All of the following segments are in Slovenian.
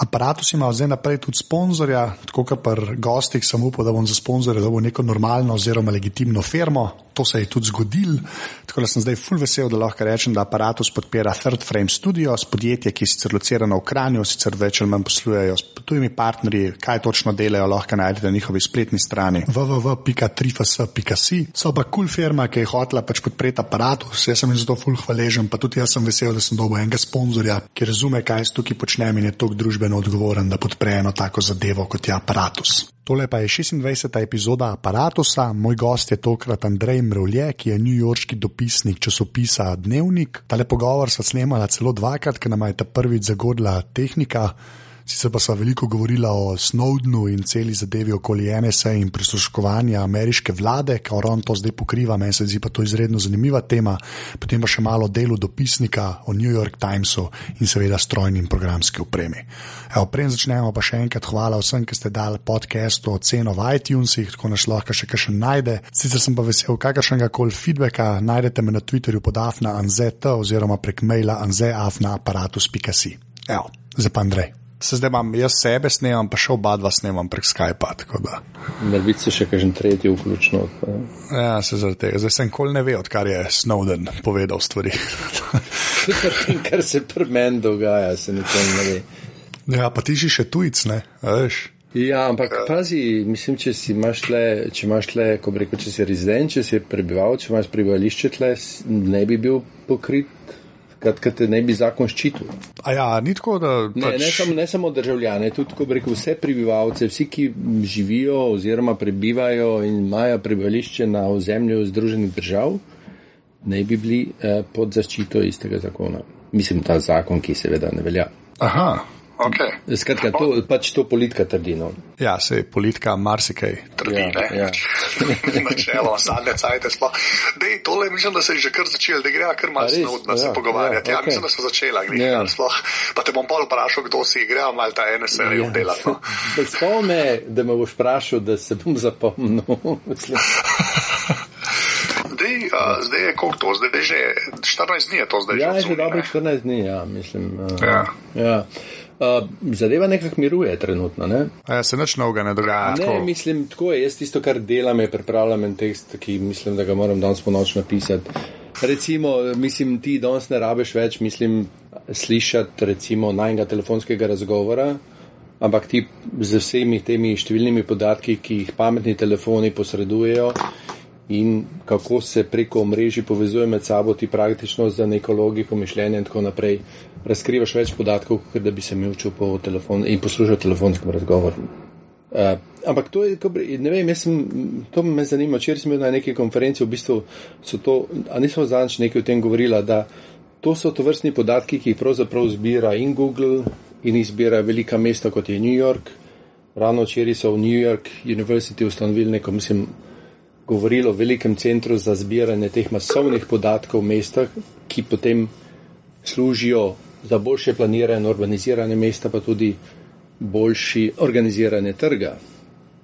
Apparatus ima zdaj naprej tudi sponzorja, tako kot pri gostih, sem upal, da bom za sponzorja dobil neko normalno oziroma legitimno firmo. To se je tudi zgodil, tako da sem zdaj full vesel, da lahko rečem, da Apparatus podpira Third Frame Studios, podjetje, ki je sicer locirano v Kranju, sicer več ali manj poslujejo s tujimi partnerji, kaj točno delajo, lahko najdete na njihovi spletni strani www.trifas.si. So pa kul cool firma, ki je hotela pač podpreti Apparatus, jaz sem jim zato full hvaležen, pa tudi jaz sem vesel, da sem dobil enega sponzorja, ki razume, kaj jaz tukaj počnem in je tok družbeno družbeno odgovoren, da podpre eno tako zadevo kot je aparatus. Tole pa je 26. epizoda aparatusa, moj gost je tokrat Andrej Mrvlje, ki je newyorški dopisnik časopisa Dnevnik. Tale pogovor sva snemala celo dvakrat, ker nam je ta prvič zagodla tehnika. Sicer pa so veliko govorili o Snowdenu in celi zadevi okoli NSA in prisluškovanja ameriške vlade, kar on to zdaj pokriva, meni se zdi pa to izredno zanimiva tema. Potem pa še malo delu dopisnika o New York Timesu in seveda strojni in programski opremi. Preden začnemo, pa še enkrat hvala vsem, ki ste dali podcastu oceno v iTunesih, tako naš lahko še kaj najde. Sicer sem pa vesel kakršnega koli feedbacka, najdete me na Twitterju pod afna anzeta oziroma prek maila anzeafna aparatus.si. Evo, zdaj pa Andrej se zdaj imam jaz sebe snemam, pa še oba dva snemam prek Skypa. Narediti se še kakšen tretji vključno. Ja, se zaradi tega. Zdaj sem kol ne ve, odkar je Snowden povedal stvari. kar se pri meni dogaja, se nikoli ne ve. Ja, pa ti si še tujc, ne, veš. Ja, ampak pazi, mislim, če si imaš le, če imaš le, ko bi rekel, če si rezident, če si prebival, če imaš prebivališče tle, ne bi bil pokrit Kaj te ne bi zakon ščitil? Ja, ni tako, da. Ne, pač... ne, samo, ne samo državljane, tudi ko rekel, vse prebivalce, vsi, ki živijo oziroma prebivajo in imajo prebivališče na ozemlju Združenih držav, ne bi bili eh, pod zaščito istega zakona. Mislim, ta zakon, ki seveda ne velja. Aha. Okay. Skratka, to, pač to politika trdi. No. Ja, se je politika marsikaj trdi. Ja, ja. Načelo, zadnje cajte sploh. Dej, tole mislim, da se je že kar začel, da gre kar malo snudno ja, se pogovarjati. Ja, ja, okay. mislim, da so začela gre. Ja. Pa te bom pol vprašal, kdo si igra, mal ta NSA je ja. delal. No. Spomne, da me boš vprašal, da se bom zapomnil. Dej, uh, zdaj je koliko to, zdaj je že 14 dni, je to zdaj ja, že. Ja, že dobro 14 dni, ja, mislim. Uh, ja. ja. Uh, zadeva nekako miruje trenutno. Ne? Ja, se nič novega ne dogaja. Ne, tako. mislim, tako je. Jaz tisto, kar delam, je pripravljam en tekst, ki mislim, da ga moram danes po noč napisati. Recimo, mislim, ti danes ne rabeš več, mislim, slišati recimo najnega telefonskega razgovora, ampak ti z vsemi temi številnimi podatki, ki jih pametni telefoni posredujejo in kako se preko mreži povezuje med sabo, ti praktično za neko logiko mišljenja in tako naprej razkrivaš več podatkov, kot da bi se imel po telefonu in poslušal telefonskem razgovoru. Uh, ampak to je, ne vem, sem, to me zanima. Včeraj sem bil na neki konferenci, v bistvu so to, a nismo zadnjič nekaj o tem govorila, da to so to vrstni podatki, ki jih pravzaprav zbira in Google in izbira velika mesta, kot je New York. Ravno včeraj so v New York University ustanovili neko, mislim, govorilo o velikem centru za zbiranje teh masovnih podatkov v mestah, ki potem služijo za boljše planiranje, urbaniziranje mesta, pa tudi boljši organiziranje trga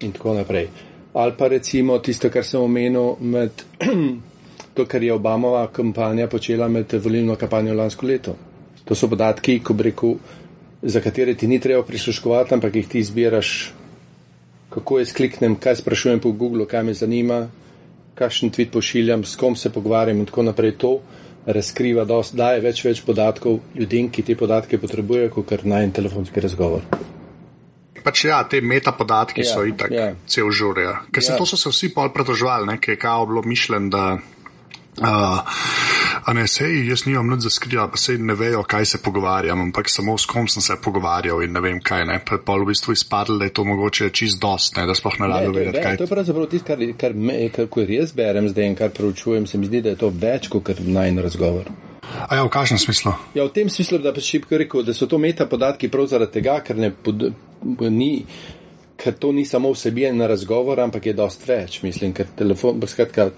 in tako naprej. Ali pa recimo tisto, kar sem omenil med to, kar je Obamova kampanja počela med volilno kampanjo lansko leto. To so podatki, ko bi rekel, za katere ti ni treba prisluškovati, ampak jih ti izbiraš, kako jaz kliknem, kaj sprašujem po Google, kaj me zanima, kakšen tweet pošiljam, s kom se pogovarjam in tako naprej. To razkriva, dost, daje več, več podatkov ljudem, ki te podatke potrebujejo, kot kar naj en telefonski razgovor. Pač ja, te metapodatki ja, so itak ja. cel žur. Ja. Ker ja. se to so se vsi pol pretožvali, ker je kao bilo mišljen, da Uh, a ne, sej, jaz nimam nič za skrivati, pa sej ne vejo, kaj se pogovarjam, ampak samo s kom sem se pogovarjal in ne vem kaj. Ne. Pa je pa v bistvu izpadlo, da je to mogoče čist dost, ne, da sploh ne rado vedeti, kaj. To je pravzaprav tisto, kar, kar, kar, kar jaz berem zdaj in kar preučujem, se mi zdi, da je to več kot najn razgovor. A ja, v kakšnem smislu? Ja, v tem smislu, da pa šipko rekel, da so to meta podatki prav zaradi tega, ker ne pod, ni. Ker to ni samo vsebina razgovora, ampak je dost več, mislim, ker telefon, skratka,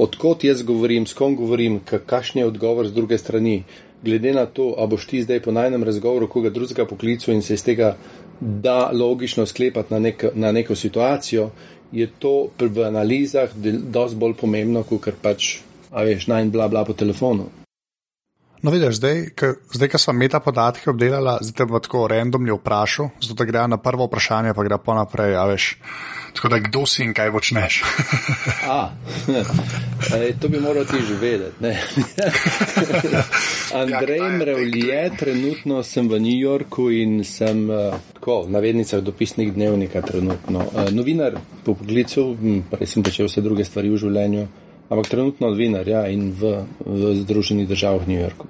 odkot jaz govorim, s kom govorim, kakšen je odgovor z druge strani. Glede na to, a boš ti zdaj po najnem razgovoru koga drugega poklicu in se iz tega da logično sklepati na, nek, na neko situacijo, je to v analizah dosti bolj pomembno, kot pač a veš, naj in bla bla po telefonu. No, vidiš, zdaj, ko sem meta podatke obdelala, zdaj te bo tako randomno vprašal, zato da gre na prvo vprašanje, pa gre pa naprej, a veš. Tako da kdo si in kaj počneš? a, e, to bi moral ti že vedeti. Andrej ja, Mrevlje, trenutno sem v New Yorku in sem uh, tako, v navednicah dopisnik dnevnika trenutno. Uh, novinar po poklicu, prej sem počel vse druge stvari v življenju ampak trenutno novinar ja, in v, v Združenih državah New Yorku.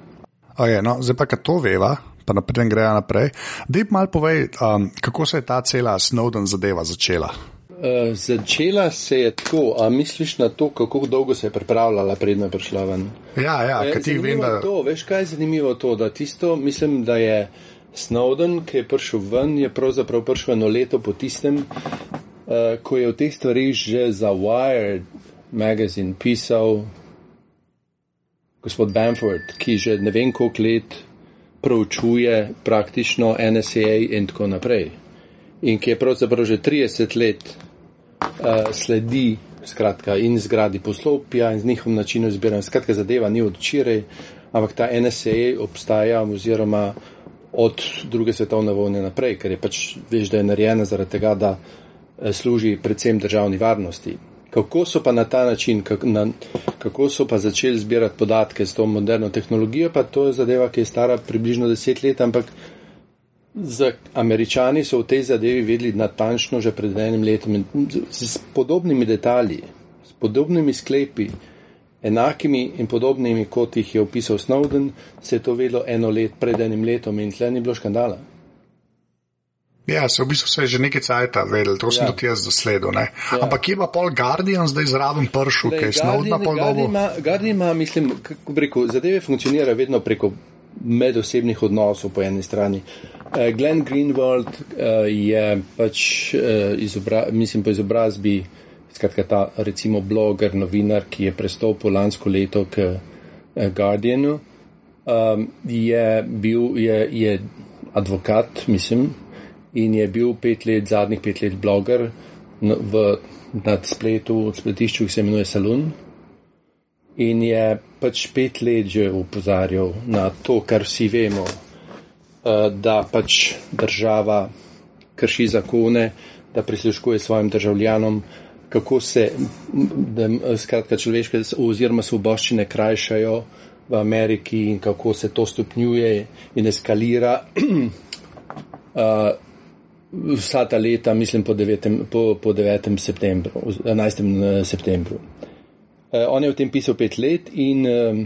Okay, no, zdaj pa, kad to veva, pa naprej grejo naprej. Dej mal povej, um, kako se je ta cela Snowden zadeva začela. Uh, začela se je tako, a misliš na to, kako dolgo se je pripravljala, predno je prišla ven? Ja, ja, kaj ti vem, da. To, veš, kaj je zanimivo to, da tisto, mislim, da je Snowden, ki je prišel ven, je pravzaprav prišel eno leto po tistem, uh, ko je v teh stvarih že za Wired magazin pisal gospod Bamford, ki že ne vem koliko let proučuje praktično NSA in tako naprej. In ki je pravzaprav že 30 let uh, sledi skratka, in zgradi poslopja in z njihovim načinom zbiranja. Skratka, zadeva ni od včeraj, ampak ta NSA obstaja oziroma od druge svetovne vojne naprej, ker je pač, veš, da je narejena zaradi tega, da uh, služi predvsem državni varnosti. Kako so pa na ta način, kako, na, kako so pa začeli zbirati podatke s to moderno tehnologijo, pa to je zadeva, ki je stara približno deset let, ampak za američani so v tej zadevi vedeli natančno že pred enim letom s podobnimi detalji, s podobnimi sklepi, enakimi in podobnimi, kot jih je opisal Snowden, se je to vedelo eno let pred enim letom in tle ni bilo škandala. Ja, se v bistvu se je že nekaj cajta vedel, to sem ja. tudi jaz zasledil. Ja. Ampak je pa pol Guardian zdaj zraven pršil, kaj Snowden pol dobo? Guardian ima, mislim, kako rekel, zadeve funkcionira vedno preko medosebnih odnosov po eni strani. Uh, Glenn Greenwald uh, je pač, uh, izobra, mislim, po izobrazbi, skratka ta recimo bloger, novinar, ki je prestopil lansko leto k uh, Guardianu, um, je bil, je, je advokat, mislim, in je bil pet let, zadnjih pet let bloger v, nad spletu, spletišču, ki se imenuje Salon. In je pač pet let že upozarjal na to, kar vsi vemo, eh, da pač država krši zakone, da prisluškuje svojim državljanom, kako se, da skratka človeške oziroma svoboščine krajšajo v Ameriki in kako se to stopnjuje in eskalira. uh, vsa ta leta, mislim po 9. Po, po 9. septembru, 11. Eh, septembru. Uh, on je v tem pisal pet let in um,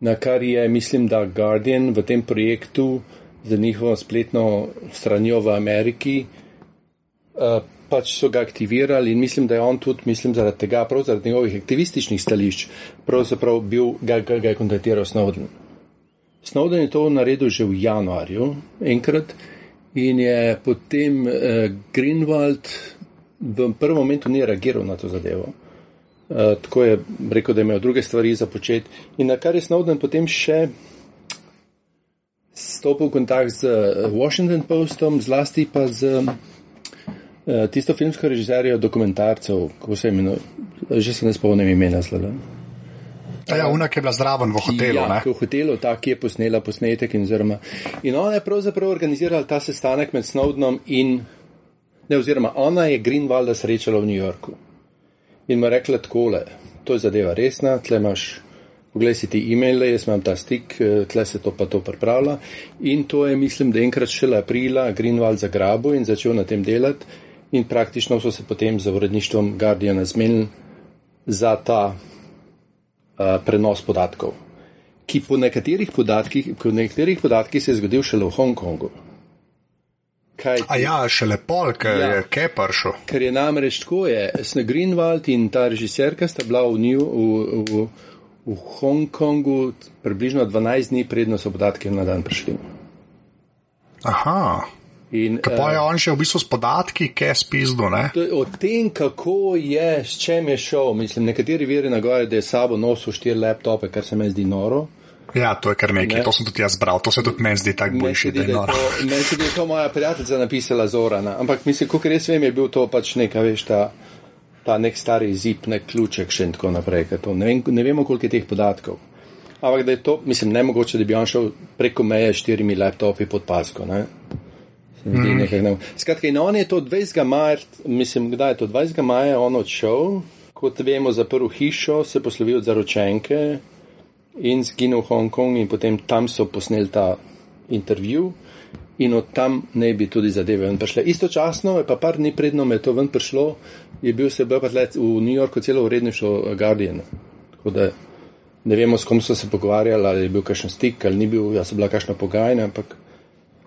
na kar je, mislim, da Guardian v tem projektu za njihovo spletno stranjo v Ameriki, uh, pač so ga aktivirali in mislim, da je on tudi, mislim, zaradi tega, prav zaradi njegovih aktivističnih stališč, pravzaprav bil, ga, ga, ga je kontaktiral Snowden. Snowden je to naredil že v januarju enkrat in je potem uh, Greenwald v prvem momentu ni reagiral na to zadevo. Uh, tako je rekel, da imel druge stvari za početi. In na kar je Snowden potem še stopil v kontakt z eh, Washington Postom, zlasti pa z uh, tisto filmsko režiserijo dokumentarcev, kako se imenuje, že se ne spomnim imena zlada. Ja, ona, ki je bila zraven v hotelu. Ja, v hotelu, ta, ki je posnela posnetek. In, zrma. in ona je pravzaprav organizirala ta sestanek med Snowdenom in, ne, oziroma ona je Greenwalda srečala v New Yorku. In mu rekla takole, to je zadeva resna, tle imaš, poglej si ti e-maile, jaz imam ta stik, eh, tle se to pa to pripravlja. In to je, mislim, da enkrat šele aprila Greenwald zagrabil in začel na tem delati. In praktično so se potem za uredništvom Guardiana zmenili za ta Eh, prenos podatkov, ki po nekaterih podatkih, po nekaterih podatkih se je zgodil šele v Hongkongu. Kaj ti? A ja, šele pol, ker ja, je Kepar šel. Ker je namreč tako, je Sne Greenwald in ta režiserka sta bila v, New, v, v, v Hongkongu približno 12 dni predno so podatke na dan prišli. Aha. In, pa je eh, on še v bistvu s podatki, ki je spizdo. O tem, kako je, s čem je šel. Mislim, nekateri veri na gore, da je sabo nosil štiri laptope, kar se mi zdi noro. Ja, to je kar nekaj, ne? to sem tudi jaz bral, to se tudi meni zdi tako boljši. Meni se je to moja prijateljica napisala Zorana, ampak mislim, kot res vem, je bil to pač neka veš ta ta nek stari zip, nek ključek še in tako naprej. Ne, vem, ne vemo, koliko je teh podatkov. Ampak da je to, mislim, ne mogoče, da bi on šel preko meje s štirimi laptopi pod pasko. Ne? Mm. Skratka, in on je to 20. maja, mislim, kdaj je to 20. maja, on odšel, kot vemo, zaprl hišo, se poslovil za ročenke in zginil v Hongkong in potem tam so posneli ta intervju in od tam ne bi tudi zadeve ven prišle. Istočasno je pa par dni predno me to ven prišlo, je bil se bil pa let v New Yorku celo uredništvo Guardian. Tako da ne vemo, s kom so se pogovarjali, ali je bil kakšen stik, ali ni bil, jaz sem bila kakšna pogajanja, ampak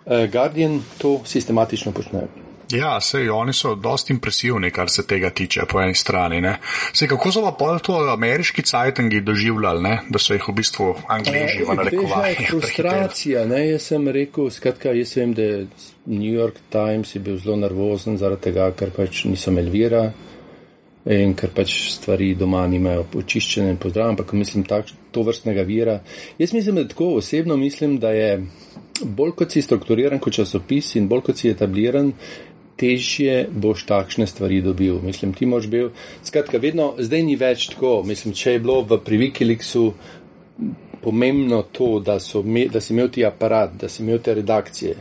Guardian to sistematično počne. Ja, sej oni so dosti impresivni, kar se tega tiče, po eni strani. Sej, kako so pa pol to ameriški cajtangi doživljali, ne? da so jih v bistvu angliži v narekovanju? Frustracija, ne, jaz sem rekel, skratka, jaz vem, da New York Times je bil zelo nervozen zaradi tega, ker pač niso imeli vira in ker pač stvari doma nimajo očiščene in pozdrav, ampak mislim tak, to vrstnega vira. Jaz mislim, da tako osebno mislim, da je bolj kot si strukturiran kot časopis in bolj kot si etabliran, težje boš takšne stvari dobil. Mislim, ti moš bil, skratka, vedno, zdaj ni več tako. Mislim, če je bilo v Privikiliksu pomembno to, da, so, da si imel ti aparat, da si imel te redakcije,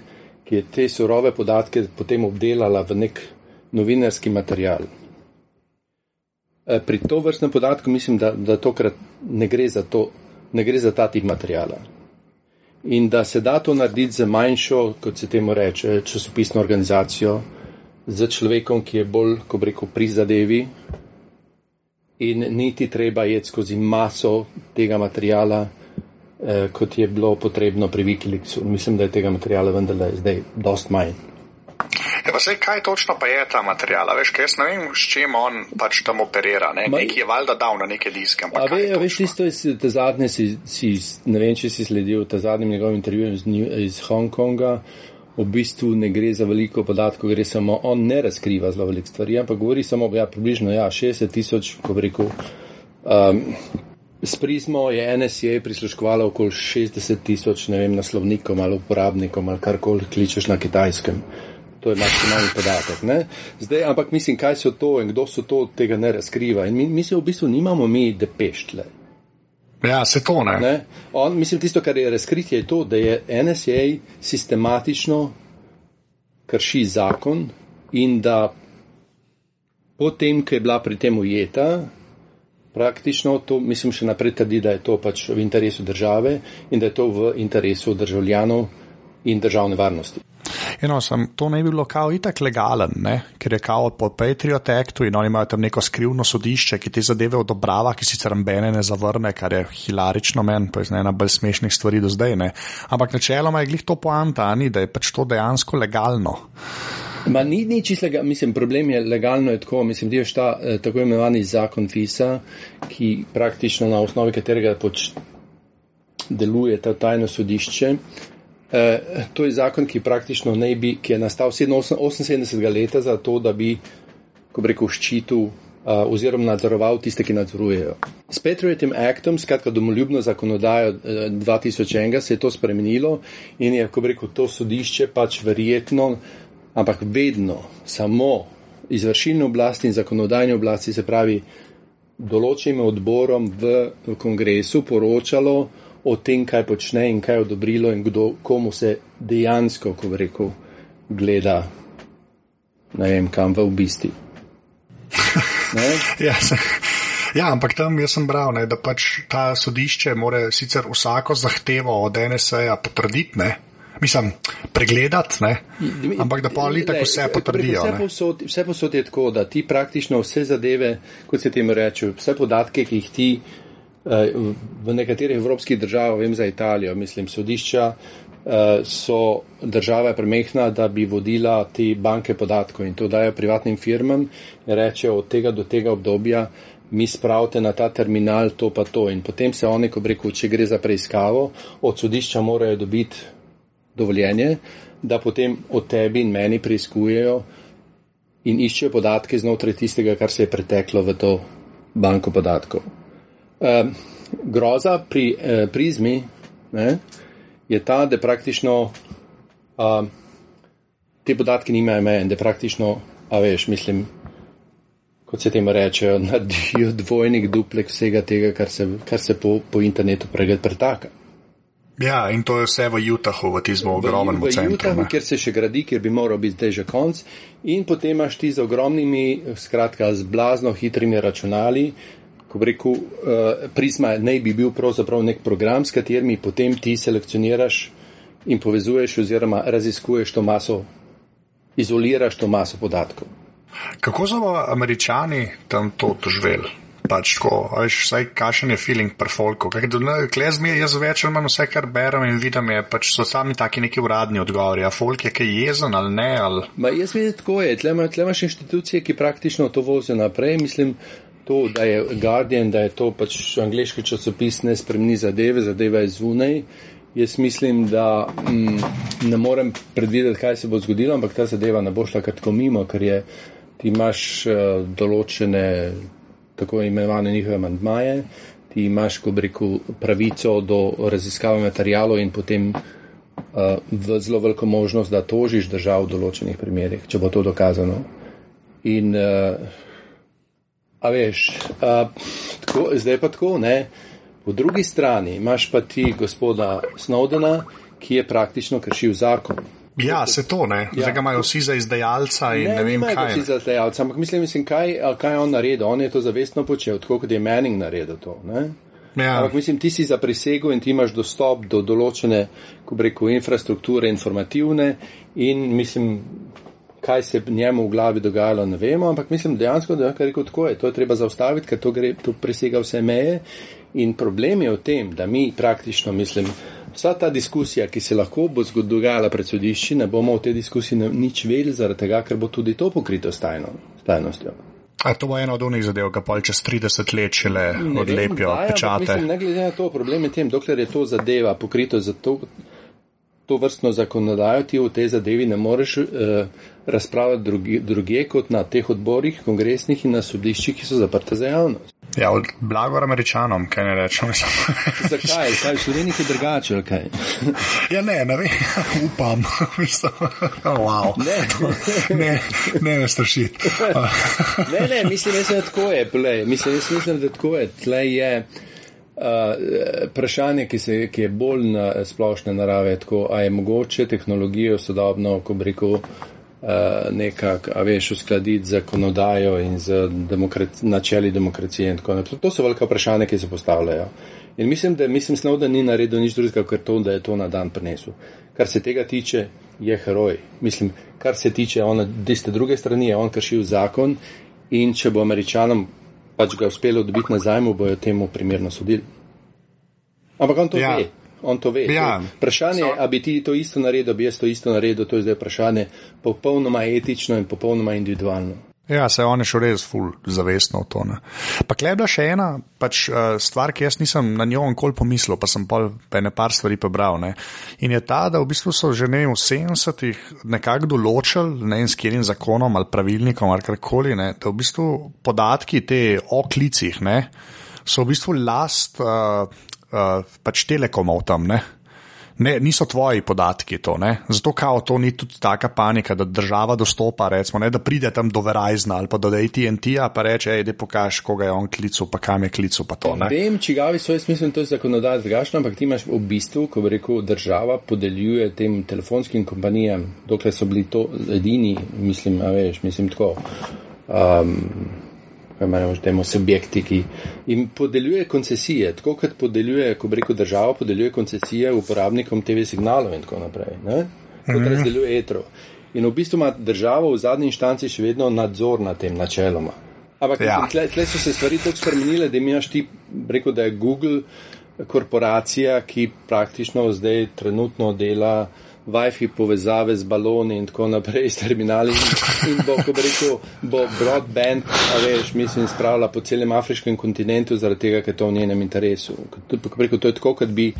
ki je te surove podatke potem obdelala v nek novinarski material. E, pri to vrstnem podatku mislim, da, da tokrat ne gre za to, ne gre za ta tip materijala. In da se da to narediti za manjšo, kot se temu reče, časopisno organizacijo, z človekom, ki je bolj, ko bi rekel, prizadevi in niti treba jeti skozi maso tega materijala, eh, kot je bilo potrebno pri Wikileaksu. Mislim, da je tega materijala vendarle zdaj dost manj. Pa sej, kaj točno pa je ta materijal? Veš, kaj jaz ne vem, s čim on pač tam operira. Ne? Nekje je valjda dal na neke diske. A ve, ja, veš, tisto je, te zadnje si, si, ne vem, če si sledil te zadnjem njegovem intervjuju iz, iz Hongkonga v bistvu ne gre za veliko podatkov, gre samo, on ne razkriva zelo velik stvari, ampak govori samo, ja, približno, ja, 60 tisoč, ko bi rekel, um, s prizmo je NSA prisluškovala okoli 60 tisoč, ne vem, naslovnikom ali uporabnikom ali karkoli kličeš na kitajskem. To je maksimalni podatek. Ne? Zdaj, ampak mislim, kaj so to in kdo so to, tega ne razkriva. In mi, mi se v bistvu nimamo mi depeštle. Ja, se to ne. ne? On, mislim, tisto, kar je razkritje, je to, da je NSA sistematično krši zakon in da potem, ko je bila pri tem ujeta, praktično to, mislim, še naprej trdi, da je to pač v interesu države in da je to v interesu državljanov in državne varnosti. Eno, sem, to ne bi bilo kao itak legalen, ne? ker je kao po Patriot Actu in oni imajo tam neko skrivno sodišče, ki te zadeve odobrava, ki sicer mbene ne zavrne, kar je hilarično men, pa je ena bolj smešnih stvari do zdaj. Ne? Ampak načeloma je glih to poanta, ni, da je pač to dejansko legalno. Ma ni, ni čisto legalno, mislim, problem je legalno je tako, mislim, da je ta eh, tako imenovani zakon FISA, ki praktično na osnovi katerega pač deluje ta tajno sodišče. Eh, to je zakon, ki praktično ne bi, ki je nastal 78. leta za to, da bi, ko bi rekel, ščitil uh, oziroma nadzoroval tiste, ki nadzorujejo. S Patriotim Actom, skratka domoljubno zakonodajo uh, eh, 2001, se je to spremenilo in je, ko bi rekel, to sodišče pač verjetno, ampak vedno samo izvršilne oblasti in zakonodajne oblasti, se pravi določenim odborom v, v kongresu poročalo, o tem, kaj počne in kaj je odobrilo in kdo, komu se dejansko, ko rekel, gleda, ne vem, kam v bistvu. ja, ja, ampak tam jaz sem bral, ne, da pač ta sodišče more sicer vsako zahtevo od NSA potrditi, ne. Mislim, pregledati, ne? ampak da pa ali tako vse potrdijo. Vse posod, vse posod je tako, da ti praktično vse zadeve, kot se temu reče, vse podatke, ki jih ti v nekaterih evropskih državah, vem za Italijo, mislim, sodišča eh, so države premehna, da bi vodila te banke podatkov in to dajo privatnim firmam in rečejo od tega do tega obdobja, mi spravite na ta terminal to pa to in potem se oni, ko rekel, če gre za preiskavo, od sodišča morajo dobiti dovoljenje, da potem od tebi in meni preiskujejo in iščejo podatke znotraj tistega, kar se je preteklo v to banko podatkov. Groza pri uh, prizmi ne, je ta, da praktično uh, te podatke nimajo meje in da praktično, a veš, mislim, kot se temu rečejo, naredijo dvojnik, duplek vsega tega, kar se, kar se po, po internetu pregled pretaka. Ja, in to je vse v Utahu, v tistem ogromnem centru. V Utahu, kjer se še gradi, kjer bi moral biti zdaj že konc. In potem imaš ti z ogromnimi, skratka, z blazno hitrimi računali, ko rekel, uh, Prisma naj bi bil pravzaprav nek program, s katerimi potem ti selekcioniraš in povezuješ oziroma raziskuješ to maso, izoliraš to maso podatkov. Kako so američani tam to doživeli? pač tako, veš, vsaj kašen je feeling per folku. Klez mi je, jaz več ali manj vse, kar berem in vidim, je pač so sami taki neki uradni odgovori. A folk je kaj jezen ali ne? Ali... Ma jaz vidim tako je, tle imaš inštitucije, ki praktično to vozijo naprej. Mislim, to, da je Guardian, da je to pač angliški časopis ne spremni zadeve, zadeva je zunaj. Jaz mislim, da mm, ne morem predvideti, kaj se bo zgodilo, ampak ta zadeva ne bo šla kratko mimo, ker je, ti imaš uh, določene tako imenovane njihove mandmaje, ti imaš, ko rekel, pravico do raziskave materijalov in potem uh, zelo veliko možnost, da tožiš držav v določenih primerjih, če bo to dokazano. In, uh, a veš, uh, tako, zdaj pa tako, ne. Po drugi strani imaš pa ti gospoda Snowdena, ki je praktično kršil zakon. Ja, se to ne. Ja. Zdaj ga imajo vsi za izdajalca in ne, ne vem kaj. Vsi za izdajalca, ampak mislim, mislim kaj, kaj je on naredil. On je to zavestno počel, tako kot je Manning naredil to. Ja. Ampak mislim, ti si za prisego in ti imaš dostop do določene, ko rekel, infrastrukture informativne in mislim, kaj se njemu v glavi dogajalo, ne vemo, ampak mislim dejansko, da je rekel tako je. To je treba zaustaviti, ker to, gre, to presega vse meje in problem je v tem, da mi praktično mislim, Vsa ta diskusija, ki se lahko bo dogajala pred sodišči, ne bomo v tej diskusiji nič vedeli, zaradi tega, ker bo tudi to pokrito s tajno, tajnostjo. A to bo eno od unih zadev, ki pa čez 30 let šele odlepijo vem, pečate. Mislim, ne glede na to, problem je tem, dokler je to zadeva pokrito za to, to vrstno zakonodajo, ti v tej zadevi ne moreš uh, razpravljati drugi, druge kot na teh odborih, kongresnih in na sodiščih, ki so zaprte za javnost. Ja, blago američanom, kaj ne rečem. Zakaj? Kaj v Sloveniji je drugače, ali kaj? ja, ne, ne vem, upam. wow. Ne, ne, ne, ne strašiti. ne, ne, mislim, da tako je, play. mislim, jaz mislim, da tako je. Tlej je uh, vprašanje, ki, se, ki je bolj na splošne narave, tako, a je mogoče tehnologijo sodobno, ko bi rekel, Eh, nekako, a veš, uskladiti z zakonodajo in z demokraci, načeli demokracije in tako naprej. To so velika vprašanja, ki se postavljajo. In mislim, da mislim snov, da ni naredil nič drugega, kot to, da je to na dan prinesel. Kar se tega tiče, je heroj. Mislim, kar se tiče on, tiste druge strani, je on kršil zakon in če bo američanom pač ga uspelo dobiti nazaj, mu bojo temu primerno sodili. Ampak on to ja. ve. On to ve. Ja, vprašanje je, ali bi ti to isto naredil, bi jaz to isto naredil, to je zdaj vprašanje popolnoma etično in popolnoma individualno. Ja, se on je šel res ful zavestno v to. Ne. Pa klebla še ena pač, uh, stvar, ki jaz nisem na njo nikoli pomislil, pa sem pa ne par stvari prebral. Ne. In je ta, da v bistvu so že ne v 70-ih nekako določili, ne vem s katerim zakonom ali pravilnikom ali karkoli, ne, da v bistvu podatki te o klicih ne, so v bistvu last. Uh, uh, pač telekomov tam. Ne? Ne, niso tvoji podatki to, ne? zato kao to ni tudi taka panika, da država dostopa, recimo, ne, da pride tam do Verizna ali pa do AT&T-a pa reče, ej, da pokaž, koga je on klical, pa kam je klical, pa to. Ne vem, čigavi so, jaz mislim, to je zakonodaj drugačno, ampak ti imaš v bistvu, ko bi rekel, država podeljuje tem telefonskim kompanijam, dokler so bili to edini, mislim, veš, mislim tako. Um, temo subjekti, ki jim podeljuje koncesije, tako kot podeljuje, ko rekel država, podeljuje koncesije uporabnikom TV signalov in tako naprej, ne? kot -hmm. razdeljuje etro. In v bistvu ima država v zadnji inštanci še vedno nadzor nad tem načeloma. Ampak ja. tle, tle so se stvari tako spremenile, da imaš ti, rekel, da je Google korporacija, ki praktično zdaj trenutno dela Wi-Fi povezave z baloni in tako naprej, s terminali in, in bo, ko bi rekel, bo broadband, a veš, mislim, spravila po celem afriškem kontinentu zaradi tega, ker je to v njenem interesu. Ko bi rekel, to je tako, kot bi,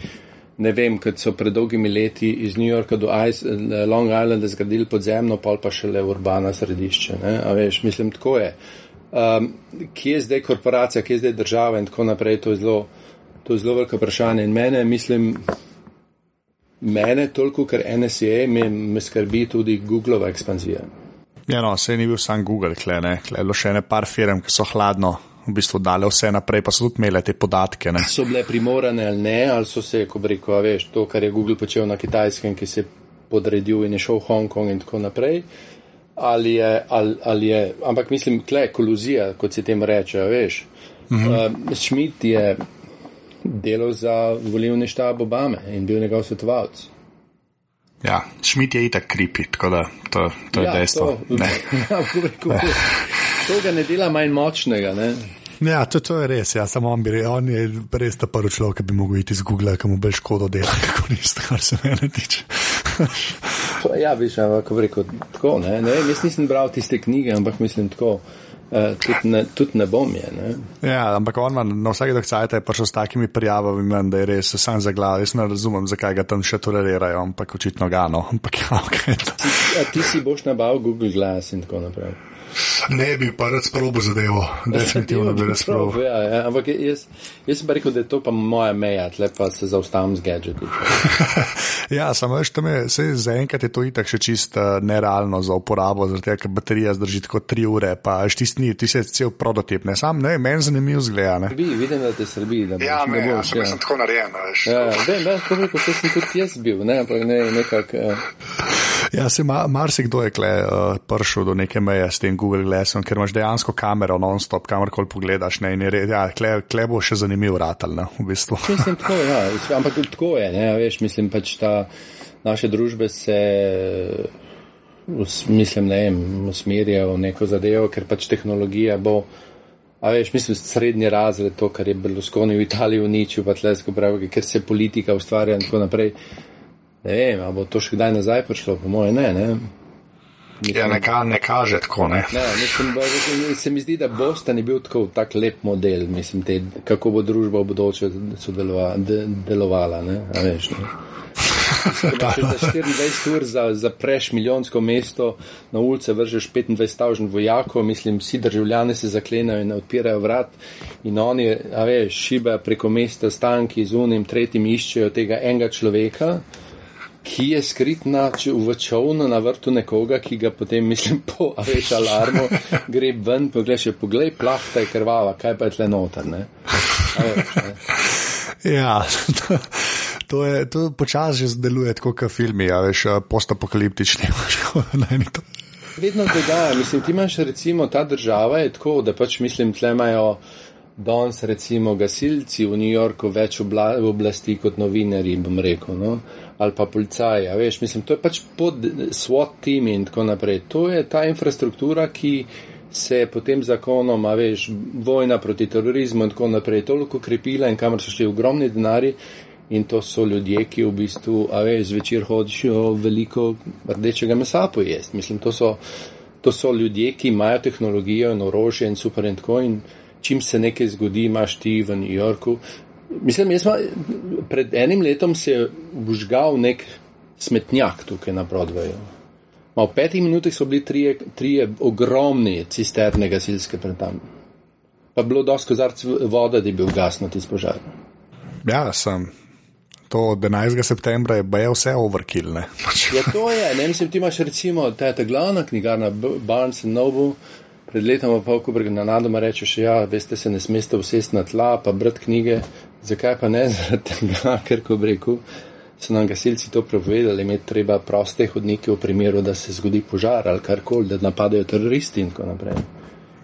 ne vem, kot so pred dolgimi leti iz New Yorka do Ice, Long Islanda zgradili podzemno, pol pa šele urbana središče, ne, a veš, mislim, tako je. Um, kje je zdaj korporacija, kje je zdaj država in tako naprej, to je zelo, to je zelo veliko vprašanje in mene, mislim, Mene toliko, ker NSA me, me skrbi tudi Googleova ekspanzija. Ja, no, se ni bil sam Google, kle, ne. Kle, bilo še ne par firm, ki so hladno v bistvu dale vse naprej, pa so tudi imele te podatke. Ne. So bile primorane ali ne, ali so se, ko bi rekel, veš, to, kar je Google počel na kitajskem, ki se je podredil in je šel v Hongkong in tako naprej. Ali je, ali, ali je, ampak mislim, kle, koluzija, kot se tem reče, veš. Uh, Schmidt je delal za volivni štab Obame in bil njegov svetovalec. Ja, Schmidt je itak kripi, tako da to, to je Ja, dejstvo. to- Ne. Ja, rekel, to ga ne dela manj močnega. Ne? Ja, to, to je res. Ja, samo on, bi, on je res ta prvi človek, ki bi mogel iti iz Google, ki mu bolj škodo dela, kot isto, kar se mene tiče. Ja, veš, ampak ko bi rekel tako. Ne? Ne jaz nisem bral tiste knjige, ampak mislim tako. Uh, tudi, ne, tudi ne bom je. Ne? ja, ampak on ima na vsake dokcajte je prišel s takimi prijavami, men, da je res sam za glavo. Jaz ne razumem, zakaj ga tam še tolerirajo, ampak očitno ga no. Ampak ja, okay. A ti si boš nabavil Google Glass in tako naprej. Ne bi pa rad sprobo zadevo, definitivno bi rad sprobo. Ja, ja, ampak jaz, jaz sem pa rekel, da je to pa moja meja, tle pa se zaustavim z gadgeti. Ja, samo veš, tam je, zaenkrat je to itak še čist uh, nerealno za uporabo, tega, ker baterija zdrži tako tri ure, pa štistni, ti se cel prototip, ne, sam ne, meni zanimiv zgleda, ne. Bi, vidim, da te srbi, da boš, Ja, me, da ja, boš. sem, Ja, sem tako narejen, a veš. ja, vem, da, tako rekel, to sem tudi jaz bil, ne, ampak ne, nekako. eh, Ja, se ma, marsikdo je kle uh, prišel do neke meje s tem Google Glassom, ker imaš dejansko kamero non-stop, kamorkoli pogledaš, ne, in je res, ja, kle, kle bo še zanimiv ratal, ne, v bistvu. Mislim, tako, ja, ampak tako je, ne, veš, mislim pač ta naše družbe se, mislim, ne vem, usmerjajo v neko zadevo, ker pač tehnologija bo, a veš, mislim, srednji razred, to, kar je Berlusconi v Italiji uničil, pa tlesko pravi, ker se politika ustvarja in tako naprej. Ne vem, a bo to še kdaj nazaj prišlo, po moje ne, ne. Ja, ne, ka, ne kaže tako, ne. Ne, mislim, da, se mi zdi, da Boston je bil tako tak lep model, mislim, te, kako bo družba v bodoče sodelova, de, delovala. Ne, a veš, ne. Če imaš za 24 ur za, zapreš milijonsko mesto, na ulice vržeš 25 tavžen vojakov, mislim, vsi državljani se zaklenajo in odpirajo vrat in oni, a veš, šiba preko mesta s tanki z unim, tretjim iščejo tega enega človeka, ki je skrit na, če- v čovnu na vrtu nekoga, ki ga potem, mislim, po, a veš, alarmu, gre ven, poglej, še poglej, plahta je krvava, kaj pa je tle noter, ne. Veš, ne. Ja, to, to je, to počasi že deluje tako, kot filmi, a veš, postapokaliptični. ne, ni to. vedno dogaja. Mislim, ti imaš recimo ta država je tako, da pač mislim, tle imajo danes recimo gasilci v New Yorku več obla, oblasti kot novinari, bom rekel, no? Ali pa policaji, a veš, mislim, to je pač pod SWAT team in tako naprej. To je ta infrastruktura, ki se je potem zakonom, a veš, vojna proti terorizmu in tako naprej toliko krepila in kamor so šli ogromni denari. In to so ljudje, ki v bistvu, a veš, zvečer hodijo veliko rdečega mesa pojesti. Mislim, to so, to so ljudje, ki imajo tehnologijo in orožje in super in tako. In čim se nekaj zgodi, imaš ti v New Yorku. Mislim, jaz sem pred enim letom se je vžgal nek smetnjak tukaj na Broadwayu. Ma v petih minutah so bili trije, trije ogromni cisterne gasilske pred tam. Pa bilo dosti kozarc vode, da je bil gasno tisti požar. Ja, sem. To od 11. septembra je baje vse overkill, ne. Ja, to je. Ne, mislim, ti imaš recimo ta, ta glavna knjigarna Barnes Noble, pred letom pa ko na nadoma rečeš, ja, veste, se ne smeste usesti na tla, pa brati knjige. Zakaj pa ne? Zaradi tega, ker ko rekel, so nam gasilci to prepovedali, imeti treba proste hodnike v primeru, da se zgodi požar ali karkoli, da napadajo teroristi in tako naprej.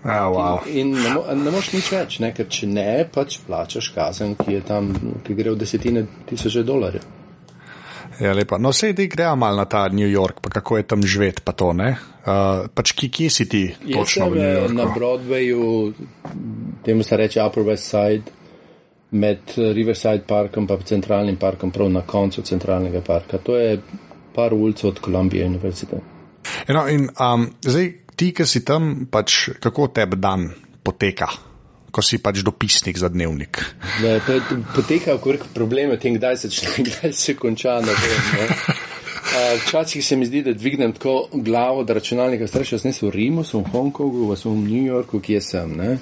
Ja, wow. In ne, mo ne moš nič več, ne? ker če ne, pač plačaš kazen, ki je tam, ki gre v desetine tisoče dolarjev. Ja, lepa. No, sej, da gremo mal na ta New York, pa kako je tam živeti, pa to, ne. Uh, pač kje, kje si ti Jaz točno sem v New eh, Yorku? na Broadwayu, temu se reče Upper West Side, med eh, Riverside parkom in centralnim parkom, prav na koncu centralnega parka. To je par ulic od Columbia University. No, in um, zdaj ti, ki si tam, pač kako tebi dan poteka, ko si pač dopisnik za dnevnik. Ne, je- Poteka okrog probleme, tem, kdaj se kdaj se konča. Ne vem, ne. A, Včasih se mi zdi, da dvignem tako glavo, da računalnika strašijo, jaz nisem v Rimu, sem v Hongkongu, sem v New Yorku, kje sem. Ne?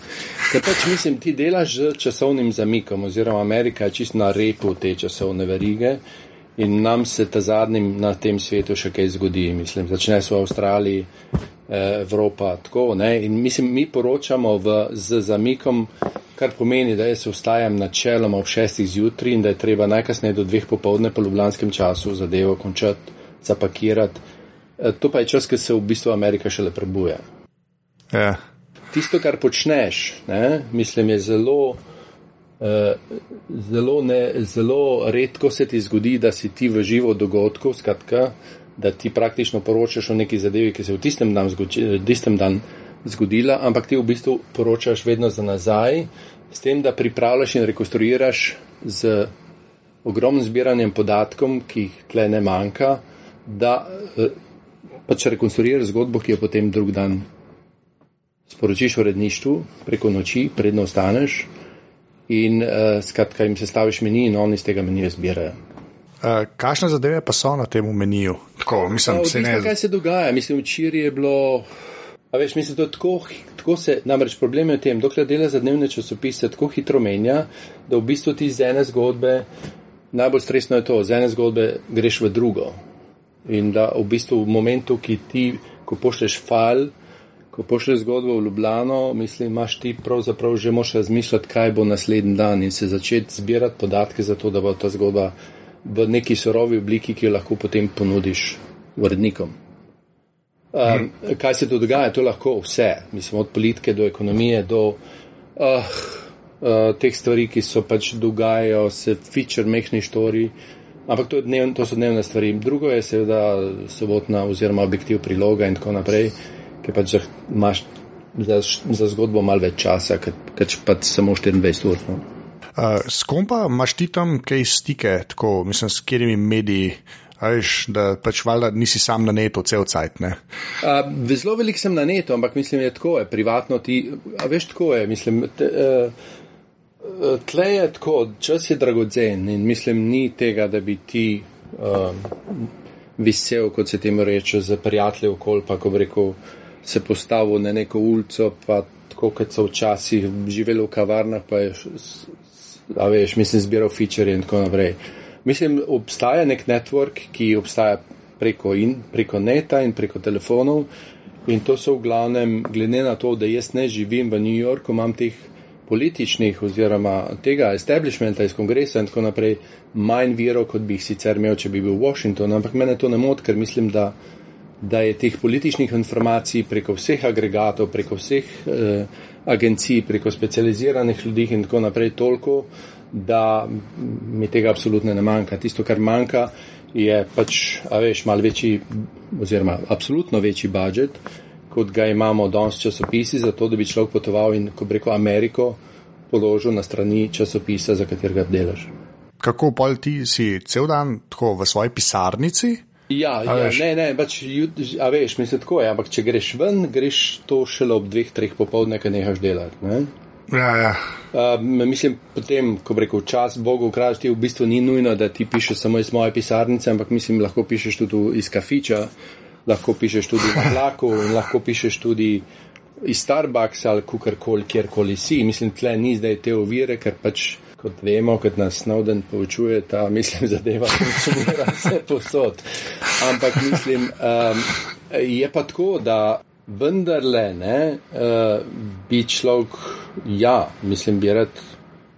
Ker pač mislim, ti delaš z časovnim zamikom, oziroma Amerika je čisto na repu te časovne verige in nam se ta zadnjim na tem svetu še kaj zgodi. Mislim, začne se v Avstraliji, Evropa. Tako, in mislim, mi poročamo v, z zamikom, kar pomeni, da jaz vstajam načeloma ob šestih zjutraj in da je treba najkasneje do dveh popovdne po ljubljanskem času zadevo končati, zapakirati. E, to pa je čas, ki se v bistvu Amerika šele prebuja. Ja. Tisto, kar počneš, ne, mislim, je zelo. Uh, zelo, ne, zelo redko se ti zgodi, da si ti v živo dogodku, skratka, da ti praktično poročaš o neki zadevi, ki se v tistem dan, zgodi, tistem dan zgodila, ampak ti v bistvu poročaš vedno za nazaj, s tem, da pripravljaš in rekonstruiraš z ogromnim zbiranjem podatkom, ki jih tle ne manjka, da uh, pač rekonstruiraš zgodbo, ki jo potem drug dan sporočiš v redništvu preko noči, predno ostaneš in uh, skratka jim sestaviš meni in oni iz tega menija zbirajo. Uh, kakšne zadeve pa so na tem meniju? Tako, mislim, no, ne... Kaj se dogaja? Mislim, včeraj je bilo. A veš, mislim, da tako, tako se, namreč problem je v tem, dokler dela za dnevne časopise, tako hitro menja, da v bistvu ti z ene zgodbe, najbolj stresno je to, z ene zgodbe greš v drugo. In da v bistvu v momentu, ki ti, ko pošleš file, ko pošleš zgodbo v Ljubljano, mislim, imaš ti pravzaprav že moš razmišljati, kaj bo naslednji dan in se začeti zbirati podatke za to, da bo ta zgodba v neki surovi obliki, ki jo lahko potem ponudiš urednikom. Um, kaj se to dogaja? To lahko vse, mislim, od politike do ekonomije, do uh, uh, teh stvari, ki so pač dogajajo, se feature mehni štori, ampak to, dnev, to so dnevne stvari. Drugo je seveda sobotna oziroma objektiv priloga in tako naprej. Uh, ki pač imaš za, za zgodbo malo več časa, kot pa samo 24 ur. No. Uh, s kom pa imaš ti tam kaj stike, tako, mislim, s katerimi mediji? Veš, da pač valjda nisi sam na netu, cel cajt. Uh, zelo velik sem na netu, ampak mislim, da je tako, je privatno ti. A veš, tako je, mislim. Te, uh, Tle je tako, čas je dragocen in mislim, ni tega, da bi ti um, visel, kot se temu reče, za prijatelje okol, pa ko bi rekel, uh, se postavil na neko ulico, pa tako kot so včasih živeli v kavarnah, pa je, a veš, mislim, zbiral feature in tako naprej. Mislim, obstaja nek network, ki obstaja preko, in, preko neta in preko telefonov. In to so v glavnem, glede na to, da jaz ne živim v New Yorku, imam teh političnih oziroma tega establishmenta iz kongresa in tako naprej manj virov, kot bi jih sicer imel, če bi bil v Washingtonu, ampak mene to ne moti, ker mislim, da da je teh političnih informacij preko vseh agregatov, preko vseh eh, agencij, preko specializiranih ljudi in tako naprej toliko, da mi tega absolutno ne manjka. Tisto, kar manjka, je pač, a veš, mal večji oziroma absolutno večji budžet, kot ga imamo danes časopisi, zato da bi človek potoval in, ko reko, Ameriko položil na strani časopisa, za katerega delaš. Kako pol ti si cel dan tako v svoji pisarnici? Ja, ja ne, ne, pač, a veš, mislim tako je, ampak če greš ven, greš to šele ob dveh, treh popovdne, kaj nehaš delati. Ne? Ja, ja. Uh, mislim, potem, ko reko čas Bogu ukrati, v bistvu ni nujno, da ti pišeš samo iz moje pisarnice, ampak mislim, lahko pišeš tudi iz kafiča, lahko pišeš tudi na vlaku in lahko pišeš tudi iz Starbucks ali kukorkoli, kjerkoli si. Mislim, tle ni zdaj te ovire, ker pač kot vemo, kot nas Snowden poučuje, ta mislim, zadeva funkcionira vse posod. Ampak mislim, um, je pa tako, da vendarle ne, uh, bi človek, ja, mislim, bi rad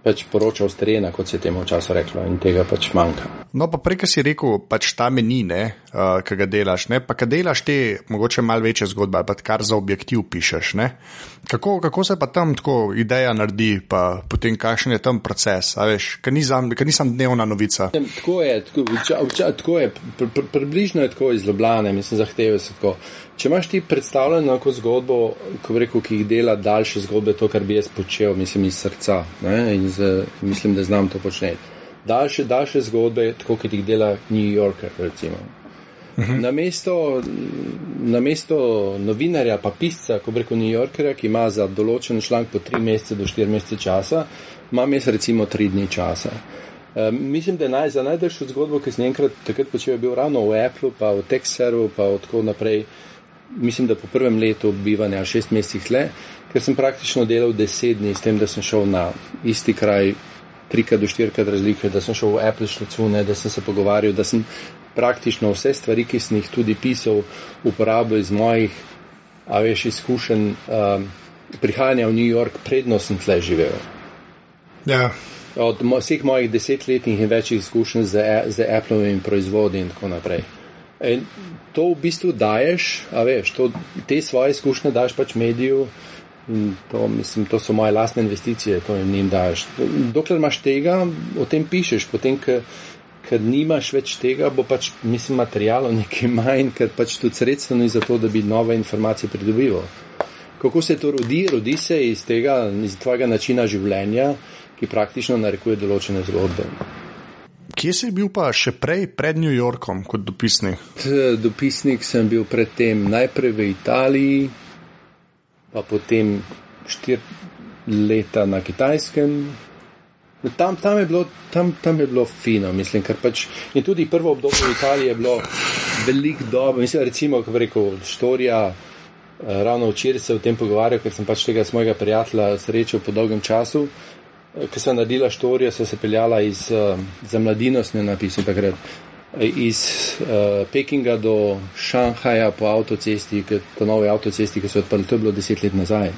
pač poročal z terena, kot se je temu času reklo, in tega pač manjka. No, pa prej, ki si rekel, pač ta meni, uh, ki ga delaš, ne, pa ki delaš te mogoče malo večje zgodbe, pa kar za objektiv pišeš. Kako, kako se pa tam tako ideja naredi, pa potem kakšen je tam proces, ker nisem, nisem dnevna novica. Tako je, tako, vča, vča, tako je pr, pr, približno je tako izlobljane, mislim, zahteve so tako. Če imaš ti predstavljeno neko zgodbo, ko rekel, ki jih dela daljše zgodbe, to, kar bi jaz počel, mislim iz srca ne, in z, mislim, da znam to početi. Daljše, daljše zgodbe, tako kot jih dela New Yorker, recimo. Mhm. Na mesto, na mesto novinarja, pa pisca, ko reko New Yorkerja, ki ima za določen članek po 3 mesece do 4 mesece časa, imam jaz recimo 3 dni časa. Um, mislim, da je naj, za najdaljšo zgodbo, ki sem enkrat takrat počel, bil ravno v Apple, pa v Texasu, pa tako naprej mislim, da po prvem letu bivanja, šest mesecih le, ker sem praktično delal deset dni s tem, da sem šel na isti kraj, trikrat do štirikrat razlike, da sem šel v Apple šlicune, da sem se pogovarjal, da sem praktično vse stvari, ki sem jih tudi pisal, uporabil iz mojih a veš, izkušen um, prihajanja v New York, predno sem tle živel. Ja. Od mo vseh mojih desetletnih in večjih izkušenj z, z Appleovimi proizvodi in tako naprej. In to v bistvu daješ, a veš, to, te svoje izkušnje daš pač mediju. To, mislim, to so moje lastne investicije, to jim daješ. Dokler imaš tega, o tem pišeš, potem, ker nimaš več tega, bo pač, mislim, materijalov nekaj manj, ker pač tudi sredstvo ni za to, da bi nove informacije pridobival. Kako se to rodi? Rodi se iz tega, iz tvojega načina življenja, ki praktično narekuje določene zgodbe. Kje si bil pa še prej, pred New Yorkom, kot dopisnik? Dopisnik sem bil predtem najprej v Italiji, pa potem štiri leta na Kitajskem. Tam, tam, je bilo, tam, tam je bilo fino, mislim, pač in tudi prvo obdobje v Italiji je bilo veliko dobro. Mislim, recimo, ko rekel, štorija. Eh, ravno včeraj se o tem pogovarjal, ker sem pač tega svojega prijatelja srečal po dolgem času. Eh, Ko sem naredila štorijo, so se peljala iz, uh, za mladino, sem napisal takrat, iz uh, Pekinga do Šanghaja po avtocesti, po novi avtocesti, ki so odprli, to je bilo deset let nazaj.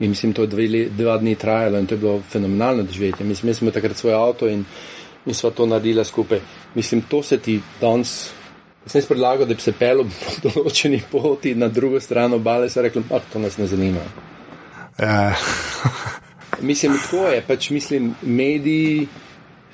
In mislim, to je dve, dva dni trajalo in to je bilo fenomenalno doživetje. Mislim, smo takrat svoj avto in, in sva to naredila skupaj. Mislim, to se ti danes. Sem jaz predlagal, da bi se pel po določeni poti na drugo stran obale, so rekli, da to nas ne zanima. Uh. mislim, tako je, pač mislim, mediji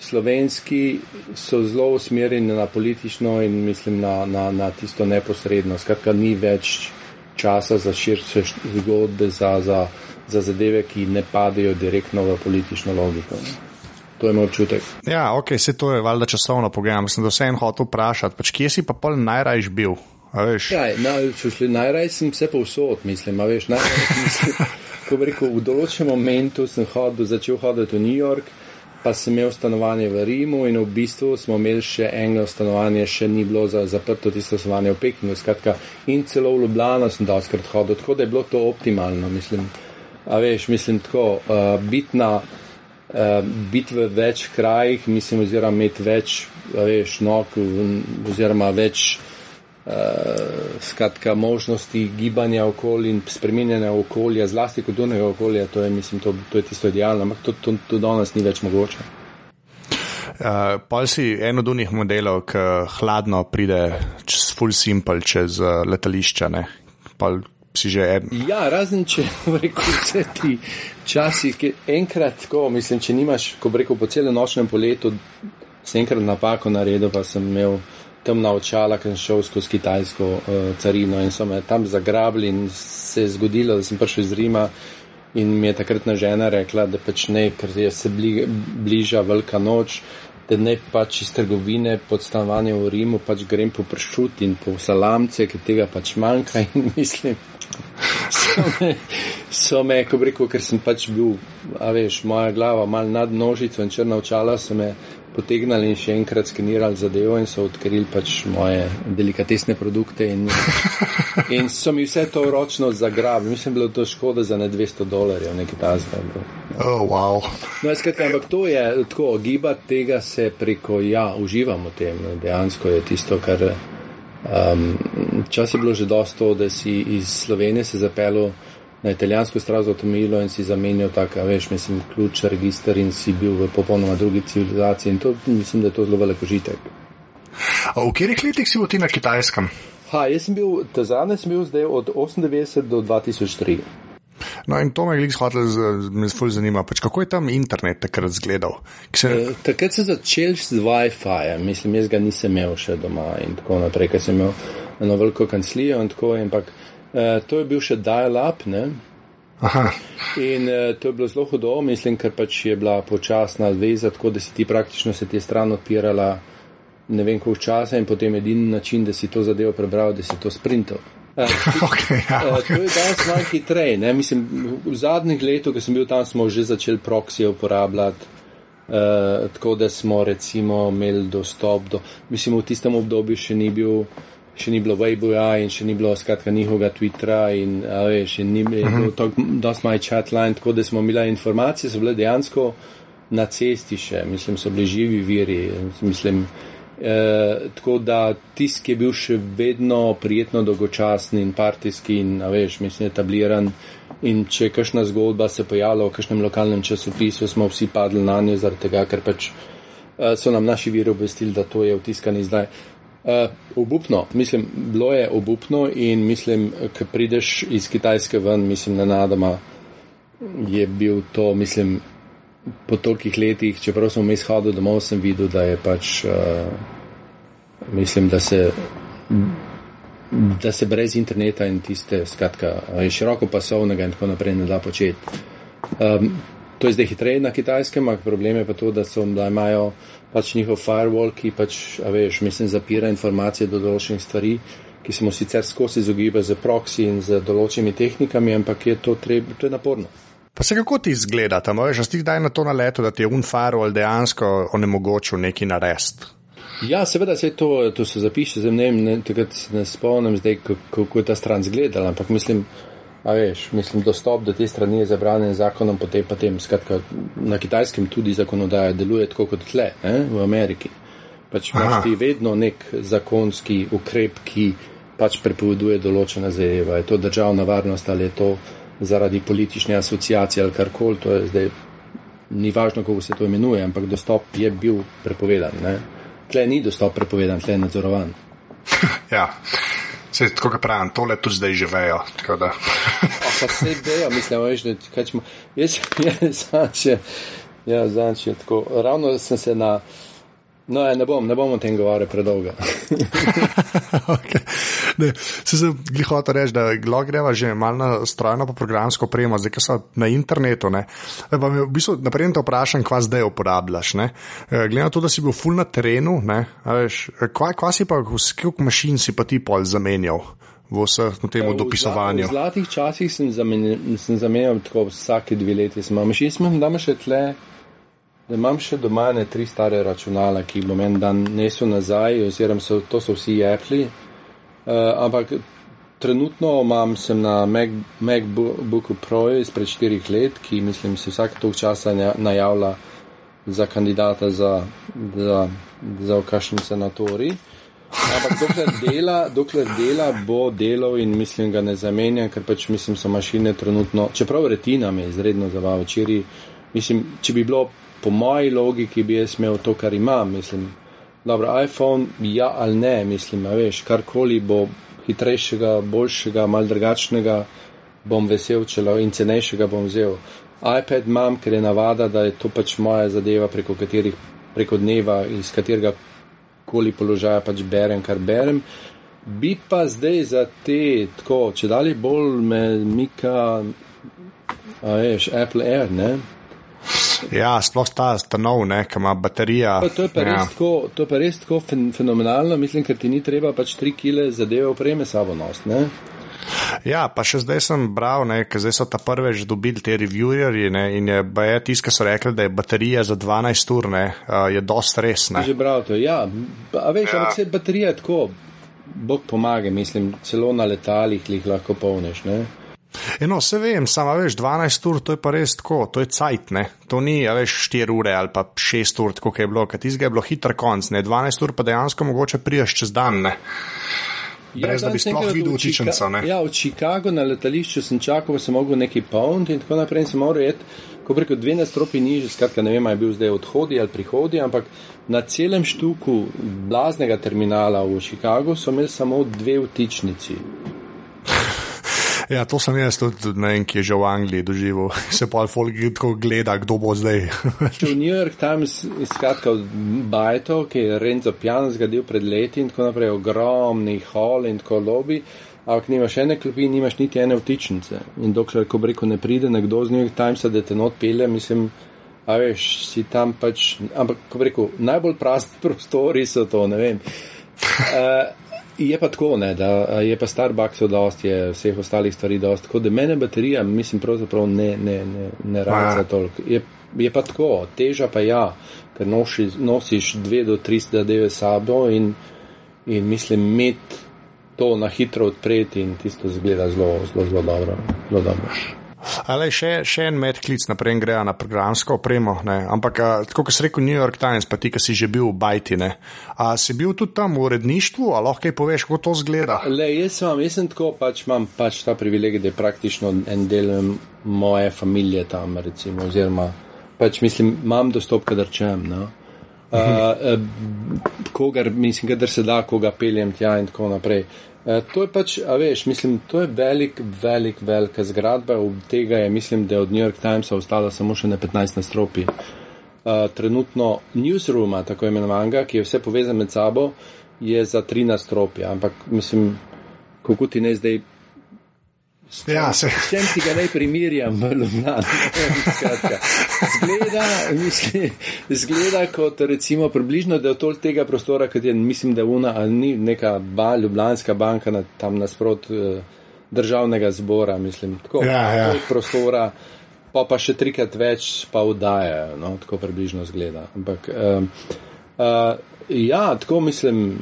slovenski so zelo usmerjeni na politično in mislim na, na, na tisto neposredno. Skratka, ni več časa za širše zgodbe, za, za, za zadeve, ki ne padejo direktno v politično logiko. To je moj občutek. Ja, ok, se to je valjda časovno pogajam. Sem da vse en hotel vprašati, pač kje si pa pol najrajš bil? Ja, na, najraj sem se povsod, mislim, a veš, najraj mislim, ko bi rekel, v določenem momentu sem hodil, začel hoditi v New York, pa sem imel stanovanje v Rimu in v bistvu smo imeli še eno stanovanje, še ni bilo za, zaprto tisto stanovanje v Pekingu, skratka, in celo v Ljubljano sem doskrat hodil, tako da je bilo to optimalno, mislim, a veš, mislim tako, uh, bitna, uh, biti v več krajih, mislim, oziroma imeti več, veš, nog, oziroma več uh, skratka, možnosti gibanja okolja in spremenjanja okolja, zlasti kulturnega okolja, to je, mislim, to, to je tisto idealno, ampak to, to, to danes ni več mogoče. Uh, Pol si en od unih modelov, ki hladno pride čez full simple, čez uh, letališča. Ja, razen če reko, vse ti časi, ki enkrat, ko mislim, če nimaš, ko reko po celem nočnem poletu, sem enkrat napako naredil, pa sem imel temna očala, ker sem šel skozi kitajsko uh, carino in so me tam zagrabili in se je zgodilo, da sem prišel iz Rima in mi je takratna žena rekla, da pač ne, ker se bli, bliža velika noč, da ne pač iz trgovine pod stanovanjem v Rimu pač grem po pršut in po salamce, ker tega pač manjka in mislim. So me, so me, ko rekel, ker sem pač bil, a veš, moja glava mal nad nožico in črna očala so me potegnali in še enkrat skenirali zadevo in so odkrili pač moje delikatesne produkte in, in so mi vse to ročno zagrabili. Mislim, bilo to škoda za ne 200 dolarjev, nekaj tazga. Oh, wow. No, skratka, ampak to je tako, gibati tega se preko, ja, uživamo tem, dejansko je tisto, kar. Um, čas je bilo že dosto, da si iz Slovenije se zapelo na italijansko strazo avtomobilo in si zamenjal tak, veš, mislim, ključ, register in si bil v popolnoma drugi civilizaciji in to mislim, da je to zelo velik užitek. V katerih letih si bil ti na kitajskem? Ha, jaz sem bil, ta zadnji sem bil zdaj od 98 do 2003. No, in to me je zgodilo, me zelo zanima, pač kako je tam internet takrat izgledal. Se... E, takrat se začel s WiFi, mislim, jaz ga nisem imel še doma in tako naprej, ker sem imel eno veliko kanclijo in tako, ampak Uh, to je bil še dial-up. In uh, to je bilo zelo hudo, mislim, ker pač je bila počasna veza, tako da si ti praktično se ti stran odpirala ne vem koliko časa in potem edini način, da si to zadevo prebral, da si to sprintal. Uh, okay, ja, okay. uh, to je danes malo hitreje. Mislim, v zadnjih letih, ko sem bil tam, smo že začeli proksije uporabljati. Uh, tako da smo recimo imeli dostop do, mislim, v tistem obdobju še ni bil še ni bilo Weiboja in še ni bilo skratka njihovega Twittera in veš, in ni bilo uh -huh. to dost maj chatline, tako da smo imeli informacije, so bile dejansko na cesti še, mislim, so bili živi viri, mislim, E, tako da tisk je bil še vedno prijetno dolgočasen in partijski in, veš, mislim, etabliran. In če je kakšna zgodba se pojavila v kakšnem lokalnem časopisu, smo vsi padli na njo, zaradi tega, ker pač uh, so nam naši viri obvestili, da to je vtiskani zdaj. Uh, obupno, mislim, bilo je obupno in mislim, ko prideš iz Kitajske ven, mislim, na nadoma je bil to, mislim, po tolikih letih, čeprav sem vmes hodil domov, sem videl, da je pač, uh, mislim, da se, da se brez interneta in tiste, skratka, široko pasovnega in tako naprej ne da početi. Um, to je zdaj hitreje na kitajskem, ampak problem je pa to, da, so, da imajo pač njihov firewall, ki pač, a veš, mislim, zapira informacije do določenih stvari, ki se mu sicer skozi izogiba z proxy in z določenimi tehnikami, ampak je to, treb, to je naporno. Pa se kako ti izgleda tam, veš, ti kdaj na to naleto, da ti je un firewall dejansko onemogočil neki narest? Ja, seveda se to, to se zapiše, zdaj ne, ne, ne spomnim zdaj, kako je ta stran izgledala, ampak mislim, a veš, mislim, dostop do te strani je zabranjen zakonom, potem pa tem, skratka, na kitajskem tudi zakonodaja deluje tako kot tle, ne, v Ameriki. Pač imaš ti vedno nek zakonski ukrep, ki pač prepoveduje določena zadeva. Je to državna varnost ali je to zaradi politične asociacije ali karkoli, to je zdaj ni važno, kako se to imenuje, ampak dostop je bil prepovedan. Ne? Tle ni dostop prepovedan, tle je nadzorovan. ja. Se, tako kot pravim, tole tudi zdaj živejo. Pa se idejo, mislim, veš, da kaj smo. Jaz, jaz, zanče, ja, zanče, tako. Ravno sem se na. No, ja, ne bom, ne bom o tem govoril predolgo. okay. Se sem jih hotel reči, da greva že malo na strojno pa programsko opremo, zdaj ko so na internetu. Ne. Pa me v bistvu naprej te vprašam, kva zdaj uporabljaš. Ne. E, glede na to, da si bil full na terenu, veš, kva, kva si pa, koliko mašin si pa ti pol zamenjal? V vseh tem ja, dopisovanju. V zlatih časih sem zamenjal, sem zamenjal tako vsake dve leti. Mašin smo tam še tle, da imam še doma ne tri stare računala, ki bom en dan nesel nazaj, oziroma so, to so vsi Apple. Uh, ampak trenutno imam sem na Mac, MacBooku Pro izpred štirih let, ki mislim se vsak tog časa najavlja za kandidata za, za, za okašnji senatori. Ampak dokler dela, dokler dela, bo delal in mislim ga ne zamenja, ker pač mislim so mašine trenutno, čeprav retina me izredno zabava včeraj, mislim, če bi bilo po moji logiki, bi jaz imel to, kar imam, mislim, Dobro, iPhone, ja ali ne, mislim, veš, karkoli bo hitrejšega, boljšega, mal drugačnega, bom vesel, če lo in cenejšega bom vzel. iPad imam, ker je navada, da je to pač moja zadeva, preko katerih, preko dneva, iz katerega koli položaja pač berem, kar berem. Bi pa zdaj za te, tako, če dalje bolj me mika, a veš, Apple Air, ne? Ja, sploh ta stanov, ki ima baterija. To, to, je pa ja. tako, to je pa res tako fen, fenomenalno, mislim, ker ti ni treba pač tri kile zadeve opreme sabo nost. Ne? Ja, pa še zdaj sem bral, ker zdaj so ta prve že dobili te revieweri in je, tisto, kar so rekli, da je baterija za 12 ur, ne, je dost res. Ne. Že bral to, ja. A veš, ja. ampak se baterija tako, bog pomaga, mislim, celo na letalih jih lahko polneš, ne. Eno, se vem, samo veš, 12 ur, to je pa res tako, to je cajt, ne. To ni, veš, 4 ure ali pa 6 ur, tako je bilo, ker tizga je bilo hiter konc, ne. 12 ur pa dejansko mogoče priješ čez dan, ne. Ja, Brez da bi sploh videl učičenca, ne. Ja, v Chicago na letališču sem čakal, sem mogel neki pound in tako naprej in sem moral jeti, ko preko dve nastropi niže, skratka ne vem, ali je bil zdaj odhodi ali prihodi, ampak na celem štuku blaznega terminala v Chicagu so imeli samo dve vtičnici. Ja, to sem jaz tudi, ne vem, ki je že v Angliji doživel. Se pa folk tako gleda, kdo bo zdaj. v New York Times izkratka bajto, ki je Renzo Pijan zgradil pred leti in tako naprej, ogromni hall in tako lobby. Ampak nimaš ene klopi, nimaš niti ene vtičnice. In dokler, ko reko, ne pride nekdo z New York Timesa, da te not pele, mislim, a veš, si tam pač. Ampak, ko reko, najbolj prazni prostori so to, ne vem. Uh, Je pa tako, ne, da je pa Starbucks dosti, je vseh ostalih stvari dosti. Tako da mene baterija, mislim, pravzaprav ne, ne, ne, ne raza toliko. Je, je pa tako, teža pa ja, ker noši, nosiš dve do tri zadeve sabo in, in mislim, imeti to na hitro odpreti in tisto zgleda zelo, zelo, zelo dobro. Zelo dobro. Ale še, še en medklic naprej greja na programsko opremo, ne? ampak tako kot si rekel New York Times, pa ti, ki si že bil v Bajti, ne? a si bil tudi tam v uredništvu, a lahko kaj poveš, kako to zgleda? Le, jaz, vam, jaz sem tako, pač imam pač ta privilegij, da je praktično en del moje družine tam, recimo, oziroma pač mislim, imam dostop, kadar čem. No? Uh, kogar, mislim, da se da, koga peljem tja in tako naprej. Uh, to je pač, a veš, mislim, to je velik, velik, velika zgradba. Od tega je, mislim, da je od New York Timesa ostala samo še na 15 nastropi. Uh, trenutno newsroom, tako imenovanega, ki je vse povezan med sabo, je za 13 nastropi. Ampak, mislim, kako ti ne zdaj Ja, se. S čem ti ga naj primirjam, Ljubljana? Zgleda, mislim, zgleda kot recimo približno, da je to tega prostora, kot je, mislim, da una, ali ni neka ba, ljubljanska banka na, tam nasprot uh, državnega zbora, mislim, tako. Ja, ja. prostora, pa pa še trikrat več pa vdajajo, no, tako približno zgleda. Ampak, uh, uh, ja, tako mislim.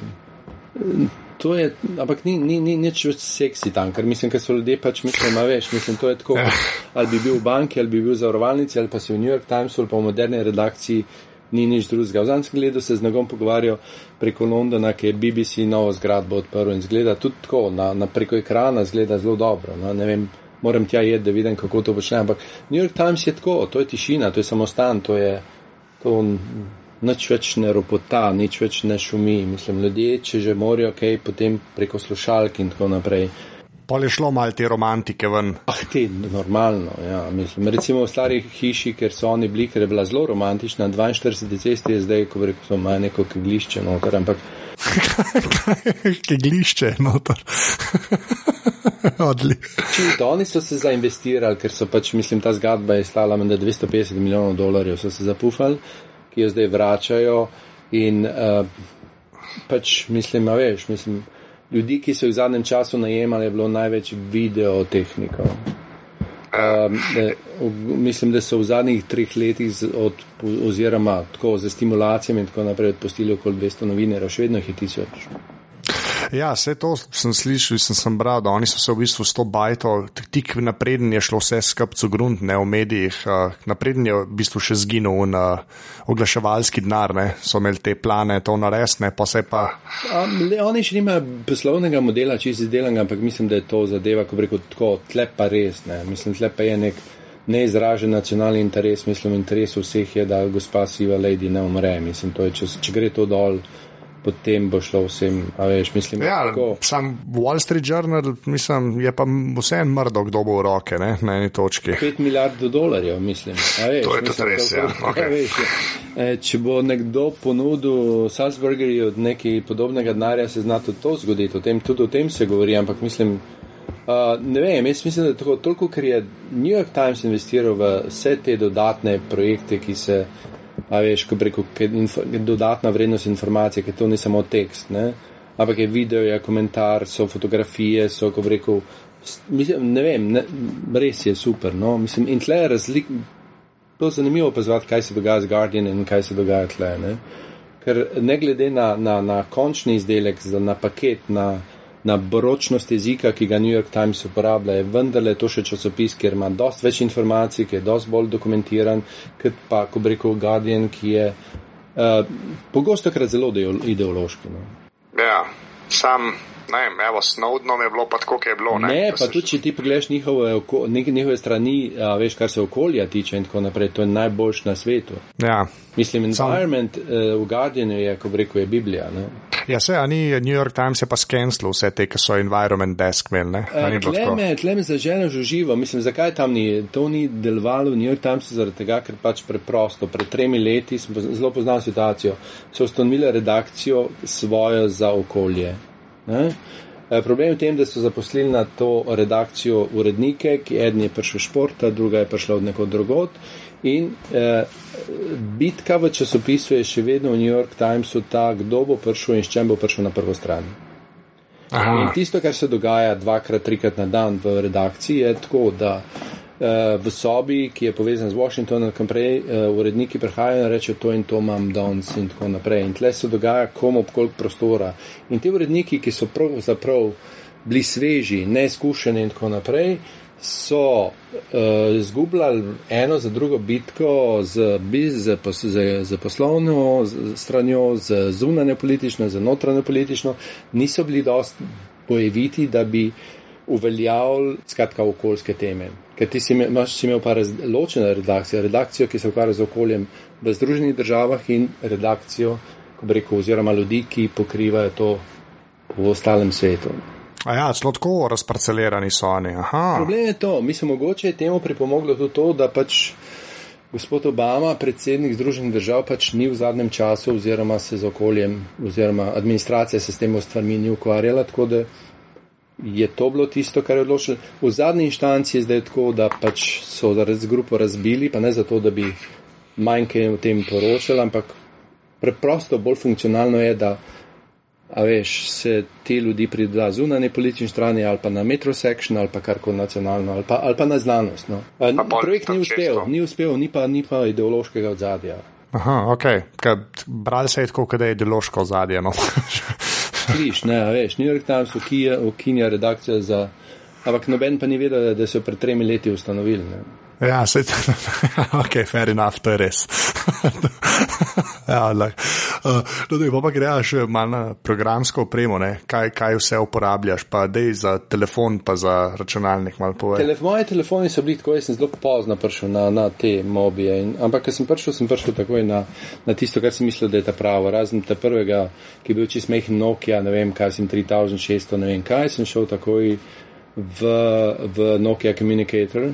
Uh, to je, ampak ni, ni, ni nič več seksi tam, ker mislim, ker so ljudje pač mislim, ima več, mislim, to je tako, ja. ali bi bil v banki, ali bi bil v zavarovalnici, ali pa si v New York Timesu, ali pa v moderni redakciji, ni nič drugega. V zadnjem gledu se z nagom pogovarjajo preko Londona, ki je BBC novo zgradbo odprl in zgleda tudi tako, na, na preko ekrana zgleda zelo dobro, no, ne vem, moram tja jeti, da vidim, kako to počne, ampak New York Times je tako, to je tišina, to je samostan, to je, to nič več ne ropota, nič več ne šumi. Mislim, ljudje, če že morajo, ok, potem preko slušalk in tako naprej. Pa je šlo malo te romantike ven. Ah, te, normalno, ja. Mislim, recimo v starih hiši, ker so oni bili, ker je bila zelo romantična, 42 cesti je zdaj, ko reko, so imajo neko keglišče noter, ampak. keglišče noter. Odlično. Oni so se zainvestirali, ker so pač, mislim, ta zgodba je stala med 250 milijonov dolarjev, so se zapufali ki jo zdaj vračajo. In uh, pač mislim, a veš, mislim, ljudi, ki so jih v zadnjem času najemali, je bilo največ videotehnikov. Um, mislim, da so v zadnjih treh letih, od, oziroma tako za stimulacijami in tako naprej, odpustili okoli 200 novinarjev, še vedno jih je tisoč. Ja, vse to sem slišal, sem, sem bral, da oni so se v bistvu s to bajto, tik napreden je šlo vse skrbcu grunt, ne v medijih, uh, napreden je v bistvu še zginil na oglaševalski denar, ne, so imeli te plane, to naresne, pa se pa. Um, le, oni še nimajo poslovnega modela, če izdelan, ampak mislim, da je to zadeva, ko reko tako, tle pa res, ne, mislim, tle pa je nek neizražen nacionalni interes, mislim, interes vseh je, da gospa Siva Lady ne umre, mislim, je, če, če gre to dol potem bo šlo vsem, a veš, mislim. Ja, sam Wall Street Journal, mislim, je pa vse en mrdo, kdo bo v roke, ne, na eni točki. 5 milijardov dolarjev, mislim. Veš, to je tudi res, ja. Okay. ja veš, e, če bo nekdo ponudil Salzburgerju od nekaj podobnega denarja, se zna tudi to zgoditi, o tem, tudi o tem se govori, ampak mislim. Uh, ne vem, jaz mislim, da tako, toliko, ker je New York Times investiral v vse te dodatne projekte, ki se a veš, ko preko dodatna vrednost informacije, ker to ni samo tekst, ne? ampak je video, je komentar, so fotografije, so, ko mislim, ne vem, ne, res je super, no, mislim, in tle je razlik, to je zanimivo opazovati, kaj se dogaja z Guardian in kaj se dogaja tle, ne? ker ne glede na, na, na končni izdelek, na paket, na na boročnost jezika, ki ga New York Times uporablja, je vendarle to še časopis, ker ima dosti več informacij, ki je dosti bolj dokumentiran, kot pa, ko bi rekel, Guardian, ki je uh, pogosto krat zelo ideološki. No. Ja, sam ne vem, evo, Snowdenom je bilo pa tako, kot je bilo. Ne, ne pa tudi, če ti pogledaš njihove, njihove strani, a, veš, kar se okolja tiče in tako naprej, to je najboljš na svetu. Ja. Mislim, environment Sam... uh, v Guardianu je, ko reko, je Biblija. Ne? Ja, se, a ni New York Times je pa skenslil vse te, ki so environment desk imeli, ne? Uh, tle me zažene že živo, mislim, zakaj tam ni, to ni delovalo v New York Timesu, zaradi tega, ker pač preprosto, pred tremi leti, sem zelo poznal situacijo, so ustanovili redakcijo svojo za okolje. Ne? Eh, problem je v tem, da so zaposlili na to redakcijo urednike, ki eden je prišel športa, druga je prišla od neko drugot. In eh, bitka v časopisu je še vedno v New York Timesu ta, kdo bo prišel in s čem bo prišel na prvo stran. Aha. In tisto, kar se dogaja dvakrat, trikrat na dan v redakciji, je tako, da v sobi, ki je povezan z Washingtonom, kam prej uh, uredniki prihajajo in rečejo to in to imam danes in tako naprej. In tle se dogaja komu koliko prostora. In ti uredniki, ki so pravzaprav bili sveži, neizkušeni in tako naprej, so uh, zgubljali eno za drugo bitko z, z, z, z poslovno stranjo, z zunanje politično, z notranje politično, niso bili dost bojeviti, da bi uveljavljali skratka okoljske teme. Ker ti si imel, si imel pa raz, ločene redakcije, redakcijo, ki se ukvarja z okoljem v Združenih državah in redakcijo, ko bi rekel, oziroma ljudi, ki pokrivajo to v ostalem svetu. A ja, zelo tako razparcelirani so oni. Aha. Problem je to, mislim, mogoče je temu pripomoglo tudi to, da pač gospod Obama, predsednik Združenih držav, pač ni v zadnjem času oziroma se z okoljem oziroma administracija se s tem stvarmi ni ukvarjala, tako da je to bilo tisto, kar je odločilo. V zadnji inštanci je zdaj tako, da pač so raz grupo razbili, pa ne zato, da bi manj kaj o tem poročali, ampak preprosto bolj funkcionalno je, da a veš, se te ljudi prida zunanje politične strani ali pa na metrosektion ali pa karkoli nacionalno ali pa, ali pa na znanost. No. Projekt ni uspel, često. ni uspel, ni pa, ni pa ideološkega odzadja. Aha, ok. Brali se je tako, da je ideološko ozadje. No. Sliš, ne, veš, New York Times ukinja redakcijo za. Ampak noben pa ni vedel, da so pred tremi leti ustanovili. Ne. Ja, se ok, fair enough, to je res. ja, uh, no, pa greš malo na programsko opremo, kaj, kaj vse uporabljaš, pa dej za telefon, pa za računalnik. Telef, moji telefoni so bili tako, jaz sem zelo pozno prišel na, na te mobije. In, ampak, ker sem prišel, sem prišel takoj na, na tisto, kar sem mislil, da je ta pravo. Razen ta prvega, ki je bil čist mehki Nokia, ne vem, kaj sem 3600, ne vem kaj, sem šel takoj v, v Nokia Communicator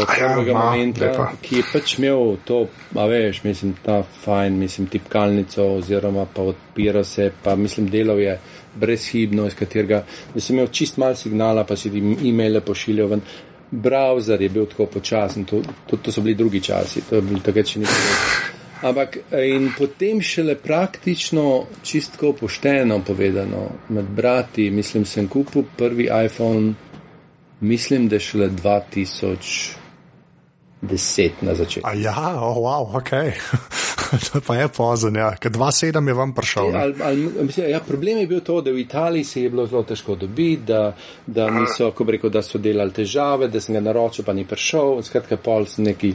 od prvega ja, momenta, lepa. ki je pač imel to, a veš, mislim, ta fajn, mislim, tipkalnico oziroma pa odpira se, pa mislim, delal je brezhibno, iz katerega, da sem imel čist mal signala, pa si ti e-maile pošiljal ven. Browser je bil tako počasen, to, to, to so bili drugi časi, to je bil takrat še nikoli. Ampak in potem šele praktično, čistko pošteno povedano, med brati, mislim, sem kupil prvi iPhone, mislim, da šele 2000 deset na začetku. Ja, oh, wow, ok. to pa je pozno, ja. ker 2-7 je vam prišel. Al, al, mislim, ja, problem je bil to, da v Italiji se je bilo zelo težko dobiti, da, da niso, rekel, da so delali težave, da sem ga naročil, pa ni prišel. Skratka, pol sem neki.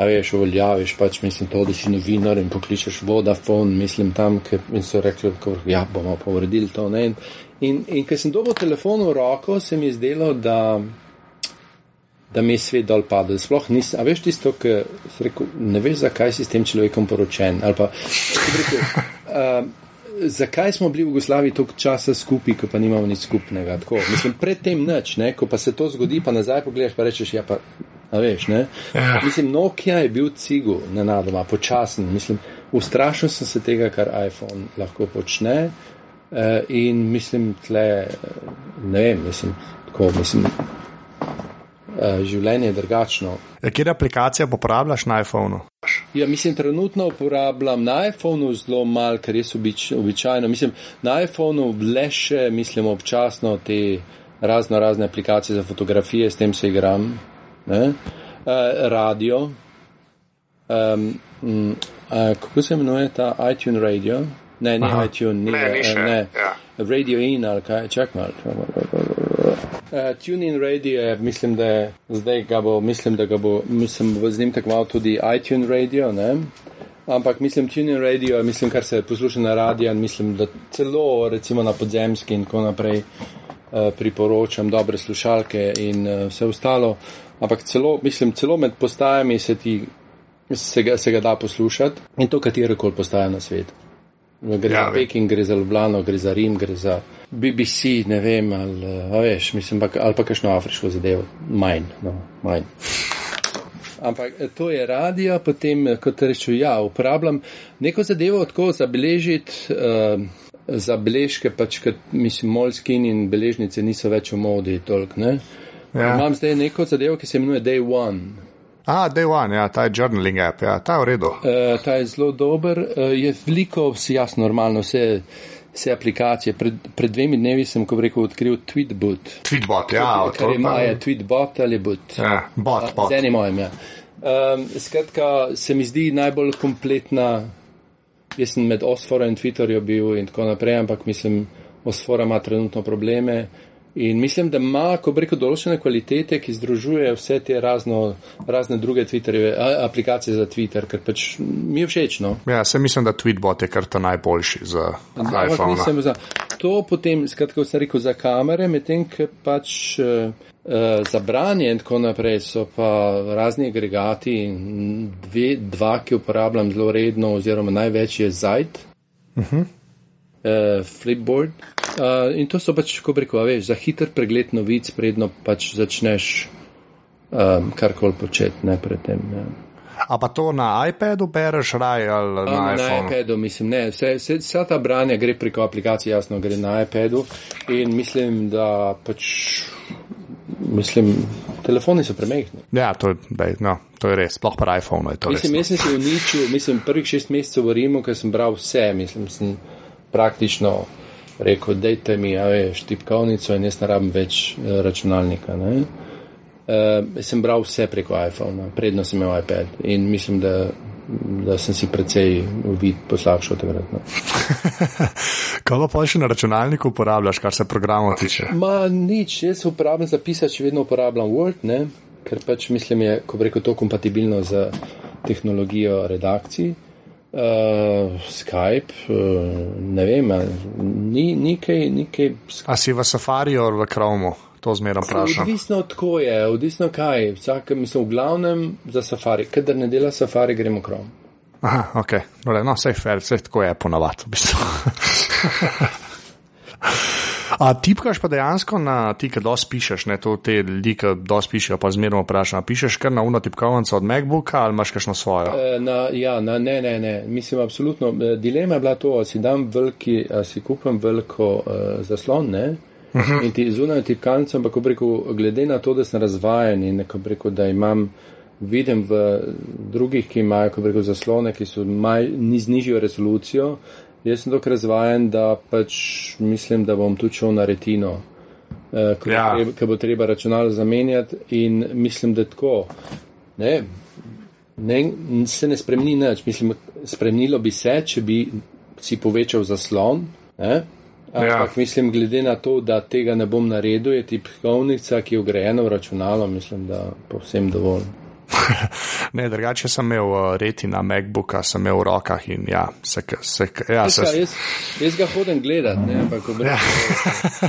A veš, uveljaviš pač, mislim, to, da si novinar in pokličeš Vodafone, mislim tam, ker so rekli, da ja, bomo pa uredili to. Ne? In, in, in ker sem dobil telefon v roko, se mi je zdelo, da, da mi je svet dol padel. Sploh nisem, a veš tisto, ki rekel, ne veš, zakaj si s tem človekom poročen. Pa, rekel, uh, zakaj smo bili v Jugoslaviji toliko časa skupaj, ko pa nimamo nič skupnega. Tako, mislim, predtem nič, ne, ko pa se to zgodi, pa nazaj pogledaš, pa rečeš, ja pa, a veš, ne. Ja. Mislim, Nokia je bil cigu, nenadoma, počasen. Mislim, ustrašil sem se tega, kar iPhone lahko počne. Uh, in mislim, tle, ne vem, mislim, tako, mislim, življenje je drugačno. Ja, kje aplikacije uporabljaš na iPhonu? Ja, mislim, trenutno uporabljam na iPhonu zelo malo, ker je obič, običajno. Mislim, na iPhonu le še, mislim, občasno te razno razne aplikacije za fotografije, s tem se igram. Uh, radio. Um, um, uh, kako se imenuje ta iTunes Radio? Ne, Aha. iTunes, ni, ne, ni še, uh, ne. Ja. Radio In ali kaj, čak malo. Uh, TuneIn Radio je, mislim, da je zdaj ga bo, mislim, da ga bo, mislim, bo z njim tekmoval tudi iTunes Radio, ne? Ampak mislim, TuneIn Radio, mislim, kar se posluša na radio, mislim, da celo recimo na podzemski in tako naprej uh, priporočam dobre slušalke in uh, vse ostalo. Ampak celo, mislim, celo med postajami se ti, se ga, se ga da poslušati in to katerokoli postaja na svetu. Gre ja, za Peking, gre za Ljubljano, gre za Rim, gre za BBC, ne vem, ali, veš, mislim, ali pa kakšno afriško zadevo. Manj, no, manj. Ampak eh, to je radio, potem, eh, kot rečem, ja, uporabljam neko zadevo tako zabeležiti, uh, zabeležke, pač, ker mislim, molskin in beležnice niso več v modi toliko, ne. Ja. Imam zdaj neko zadevo, ki se imenuje Day One. A, Day One, ja, ta je journaling app, ja, ta je v redu. Uh, ta je zelo dober, uh, je veliko, vsi jasno, normalno, vse, vse aplikacije. Pred, pred dvemi dnevi sem, ko rekel, odkril Tweetbot. Tweetbot, ja, od tega. Ima, je Tweetbot ali bot. Ja, bot, bot. Z enim mojem, ja. Um, skratka, se mi zdi najbolj kompletna, jaz sem med Osforo in Twitterjo bil in tako naprej, ampak mislim, Osfora ima trenutno probleme. In mislim, da ima, ko reko, določene kvalitete, ki združuje vse te razno, razne druge Twitterjeve aplikacije za Twitter, ker pač mi je všeč. No? Ja, se mislim, da Tweetbot je kar ta najboljši za iPhone. Za, to potem, skratka, sem rekel, za kamere, medtem, ker pač uh, uh, za branje in tako naprej so pa razni agregati, dve, dva, ki uporabljam zelo redno, oziroma največ je Zajt. Uh -huh. Uh, Flipboard. Uh, in to so pač, ko reko, veš, za hiter pregled novic, predno pač začneš um, karkoli početi, ne predtem. Ja. A pa to na iPadu bereš raj ali na, iPhonu? Na iPadu, mislim, ne. Vse, vse, vse ta branje gre preko aplikacije, jasno, gre na iPadu in mislim, da pač. Mislim, telefoni so premehni. Ja, to, daj, no, to je res, sploh pri iPhonu je to. Mislim, res, jaz sem se uničil, mislim, prvih šest mesecev v Rimu, ker sem bral vse, mislim, sem praktično rekel, dajte mi, a veš, tipkovnico in jaz ne rabim več uh, računalnika. Uh, sem bral vse preko iPhona, predno sem imel iPad in mislim, da, da sem si precej vid poslabšal takrat. No. Kaj pa še na računalniku uporabljaš, kar se programov tiče? Ma nič, jaz uporabljam za pisati, še vedno uporabljam Word, ne? ker pač mislim, je, ko reko, to kompatibilno z tehnologijo redakcij. Uh, Skype, uh, ne vem, ni nekaj. nekaj A si v Safariju ali v Chromu? To zmeraj vprašam. Odvisno od ko je, odvisno kaj. Vsak, mislim, v glavnem za Safari. Kadar ne dela Safari, gremo Chrome. Aha, ok. No, no vse je fair, vse tako je ponavadi. V bistvu. A tipkaš pa dejansko na ti, ki dosti pišeš, ne to te ljudi, ki dosti pišejo, pa zmerno vprašam. Pišeš kar na uno tipkovnico od MacBooka ali imaš kakšno svojo? E, na, ja, na, ne, ne, ne. Mislim, absolutno. Dilema je bila to, ali si dam veliki, ali si kupim veliko uh, zaslon, ne? Uh -huh. In ti zunaj tipkalnico, ampak rekel, glede na to, da sem razvajen in rekel, da imam, vidim v drugih, ki imajo rekel, zaslone, ki so maj, z nižjo resolucijo, Jaz sem tako razvajen, da pač mislim, da bom tudi šel na retino, eh, ko, ja. treba, bo treba računalo zamenjati in mislim, da tako. Ne, ne, se ne spremeni nič. Mislim, spremnilo bi se, če bi si povečal zaslon. Ne? Ampak ja. mislim, glede na to, da tega ne bom naredil, je tipkovnica, ki je ugrajena v računalo, mislim, da povsem dovolj. ne, drugače sem imel uh, reti na MacBooka, sem imel v rokah in ja, se, se, ja, se, se, jaz, jaz ga hodim gledati, ne, ampak obrati.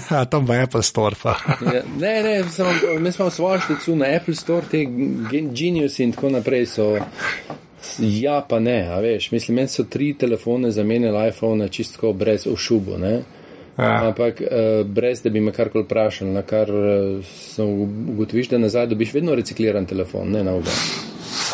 Ja, tam pa Apple Store pa. ja, ne, ne, sem, mi smo v svojo štecu na Apple Store, te Genius in tako naprej so. Ja, pa ne, a veš, mislim, meni so tri telefone zamenjali iPhone čistko brez ošubo, ne. Ja. Ampak uh, brez da bi me karkoli vprašal, na kar uh, ugotoviš, da nazaj dobiš vedno recikliran telefon, ne na oba.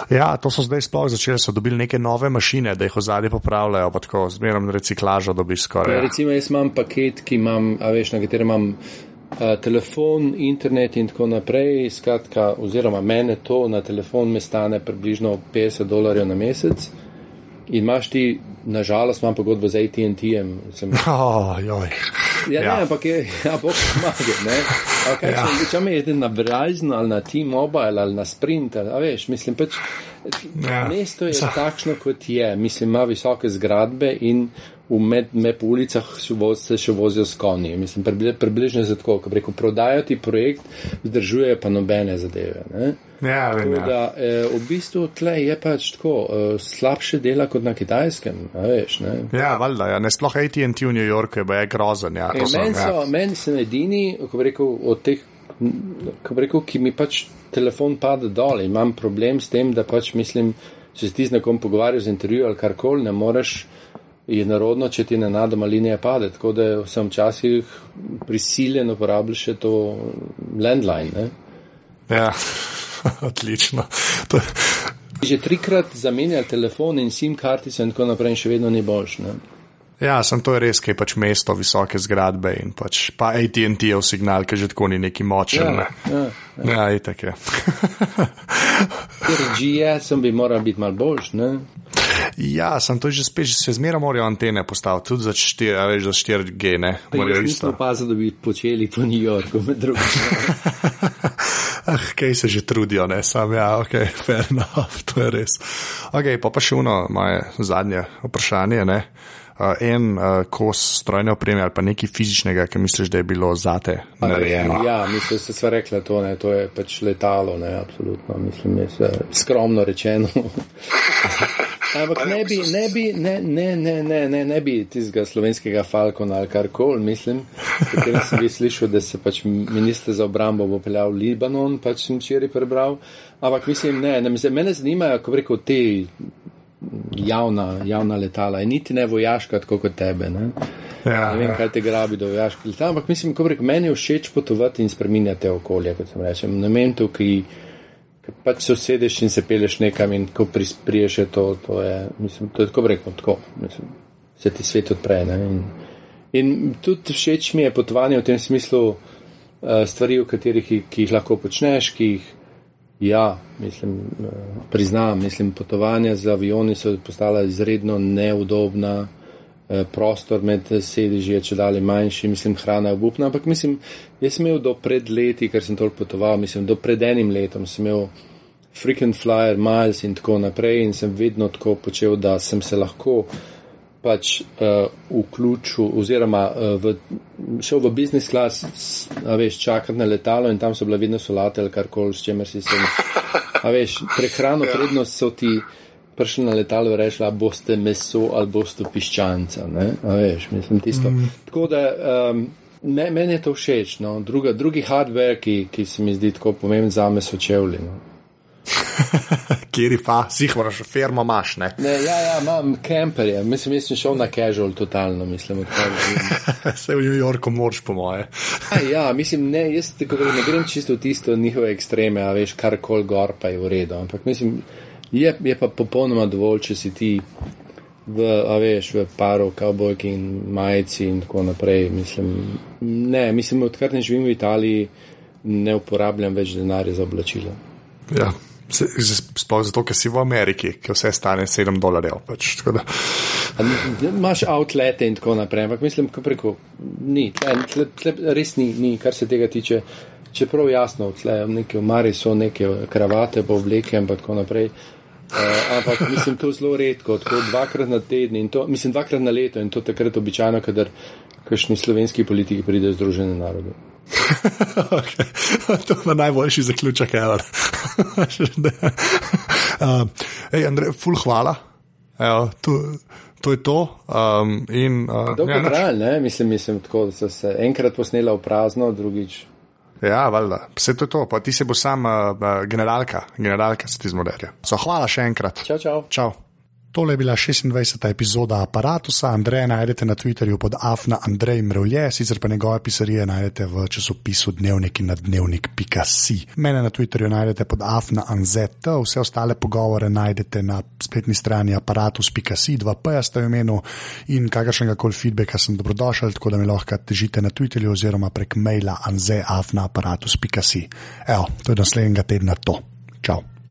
Ja, to so zdaj sploh začeli, so dobili neke nove mašine, da jih ozadje popravljajo, pa tako zmerno reciklažo dobiš skoraj. Ja, recimo jaz imam paket, ki imam, a veš, na katerem imam uh, telefon, internet in tako naprej, skratka, oziroma mene to na telefon me stane približno 50 dolarjev na mesec. In imaš ti, nažalost, imam pogodbo z ATT-jem. Sem... Oh, ja, ja, ne, ampak je, ja, bog pomaga, ne. Okay, ja. Če me jede na Verizon ali na T-Mobile ali na Sprint, ali, a veš, mislim, pač, ja. mesto je Sa. takšno, kot je. Mislim, ima visoke zgradbe in v med, med ulicah se še vozijo s konji. Mislim, približno je tako, ko preko prodajati projekt, zdržuje pa nobene zadeve. Ne? Ja, vem, ja. da, eh, v bistvu tle je pač tako, eh, slabše dela kot na kitajskem. Veš, ja, valjda, ja. ne sploh ATT v New Yorku je, je grozen. Ja, e, meni ja. men sem edini, ko rekel, od teh, ko rekel, ki mi pač telefon pade dol. Imam problem s tem, da pač mislim, če si ti z nekom pogovarjaš z intervju ali karkoli, ne moreš je narodno, če ti ne nadoma linija pade. Tako da sem včasih prisiljen uporabljati še to landline. Ne? Ja, odlično. To... Že trikrat zamenjal telefon in SIM kartico in tako naprej, in še vedno ni boljš. Ne? Ja, sem to res, ki je pač mesto visoke zgradbe in pač pa ATT je v signal, ki že tako ni neki močen. Ja, ja, ja. ja itak je. Ker GS bi moral biti mal boljš, ne? Ja, sem to že spet, se zmeraj morajo antene postaviti, tudi za 4, za 4G, ne? Morajo isto. Pa za da bi počeli po New Yorku med drugim. ah, kaj se že trudijo, ne, sam, ja, ok, fair enough, to je res. Ok, pa pa še uno, moje zadnje vprašanje, ne? uh, en uh, kos strojne opreme ali pa nekaj fizičnega, ki misliš, da je bilo zate narejeno. Ja, mislim, da se rekla to, ne, to je pač letalo, ne, absolutno, mislim, je se, skromno rečeno. Ampak ne bi, ne bi, ne, ne, ne, ne, ne, ne bi tistega slovenskega Falkona ali kar koli, mislim, ker sem bi slišal, da se pač minister za obrambo bo peljal v Libanon, pač sem včeraj prebral. Ampak mislim, ne, ne, mene zanimajo, ko reko, te javna, javna letala in niti ne vojaška, tako kot tebe. Ne, ja, ne vem, kaj te grabi do vojaških letal, ampak mislim, ko reko, meni je všeč potovati in spreminjati okolje, kot sem rečem, na momentu, ki pač se usedeš in se peleš nekam in ko prispriješ to, to je, mislim, to je tako reko, tako, mislim, se ti svet odpre. Ne, in, in tudi všeč mi je potovanje v tem smislu uh, stvari, v katerih ki, ki jih lahko počneš, ki jih Ja, mislim, eh, priznam, mislim, potovanja z avioni so postala izredno neudobna, eh, prostor med sedeži je če dalje manjši, mislim, hrana je obupna, ampak mislim, jaz sem imel do pred leti, ker sem toliko potoval, mislim, do pred enim letom sem imel frequent flyer miles in tako naprej in sem vedno tako počel, da sem se lahko pač uh, vključil oziroma uh, v, šel v business class, a veš, čakati na letalo in tam so bile vedno solate ali karkoli, s čemer si sem, a veš, prehrano ja. prednost so ti prišli na letalo in rešili, a boste meso ali boste piščanca, ne, a veš, mislim tisto. Mm. Tako da, um, me, meni je to všeč, no, Druga, drugi hardware, ki, ki se mi zdi tako pomemben za me, so čevlji, no. Kjer pa, si moraš, firmo imaš. Ne? Ne, ja, ja, imam kemperje, mislim, jaz sem šel na casual, totalno, mislim. Vse v New Yorku moraš, po moje. A, ja, mislim, ne, jaz tako, ne grem čisto v tisto njihove ekstreme, a veš, kar kol gor pa je v redu. Ampak mislim, je, je pa popolnoma dovolj, če si ti v, a veš, v paru, kavbojki in majici in tako naprej. Mislim, ne, mislim, odkar ne živim v Italiji, ne uporabljam več denarja za oblačila. Ja, Sploh zato, ker si v Ameriki, ki vse stane 7 dolarjev. Pač, Imáš outlete in tako naprej, ampak mislim, da preko ni, tle, tle, tle, res ni, ni, kar se tega tiče. Čeprav jasno, tle, v Mari so neke kravate, pa obleke in tako naprej. Uh, ampak mislim, to zelo redko, tako dvakrat na teden, to, mislim, dvakrat na leto in to takrat običajno, kadar kakšni slovenski politiki pridejo v Združene narode okay. To je najboljši zaključek, ever. uh, ej, Andrej, ful, hvala. Evo, to, to je to. Um, in, uh, Dobro, ja, kralj, ne? Mislim, mislim, tako, da so se enkrat posnela v prazno, drugič. Ja, valjda. Vse to je to. Pa ti se bo sam uh, generalka, generalka se ti zmoderja. So, hvala še enkrat. Čau, čau. čau. Tole je bila 26. epizoda aparata. Andreja najdete na Twitterju pod Afna Andrej Mrevlje, sicer pa njegove pisarije najdete v časopisu Dnevnik in na dnevnik.si. Mene na Twitterju najdete pod Afna Anzet, vse ostale pogovore najdete na spletni strani aparatus.si, 2P sta v imenu in kakršnega koli feedbacka sem dobrodošel, tako da mi lahko težite na Twitterju oziroma prek maila anzeafnaaparatus.si. Evo, to je naslednjega tedna to. Ciao.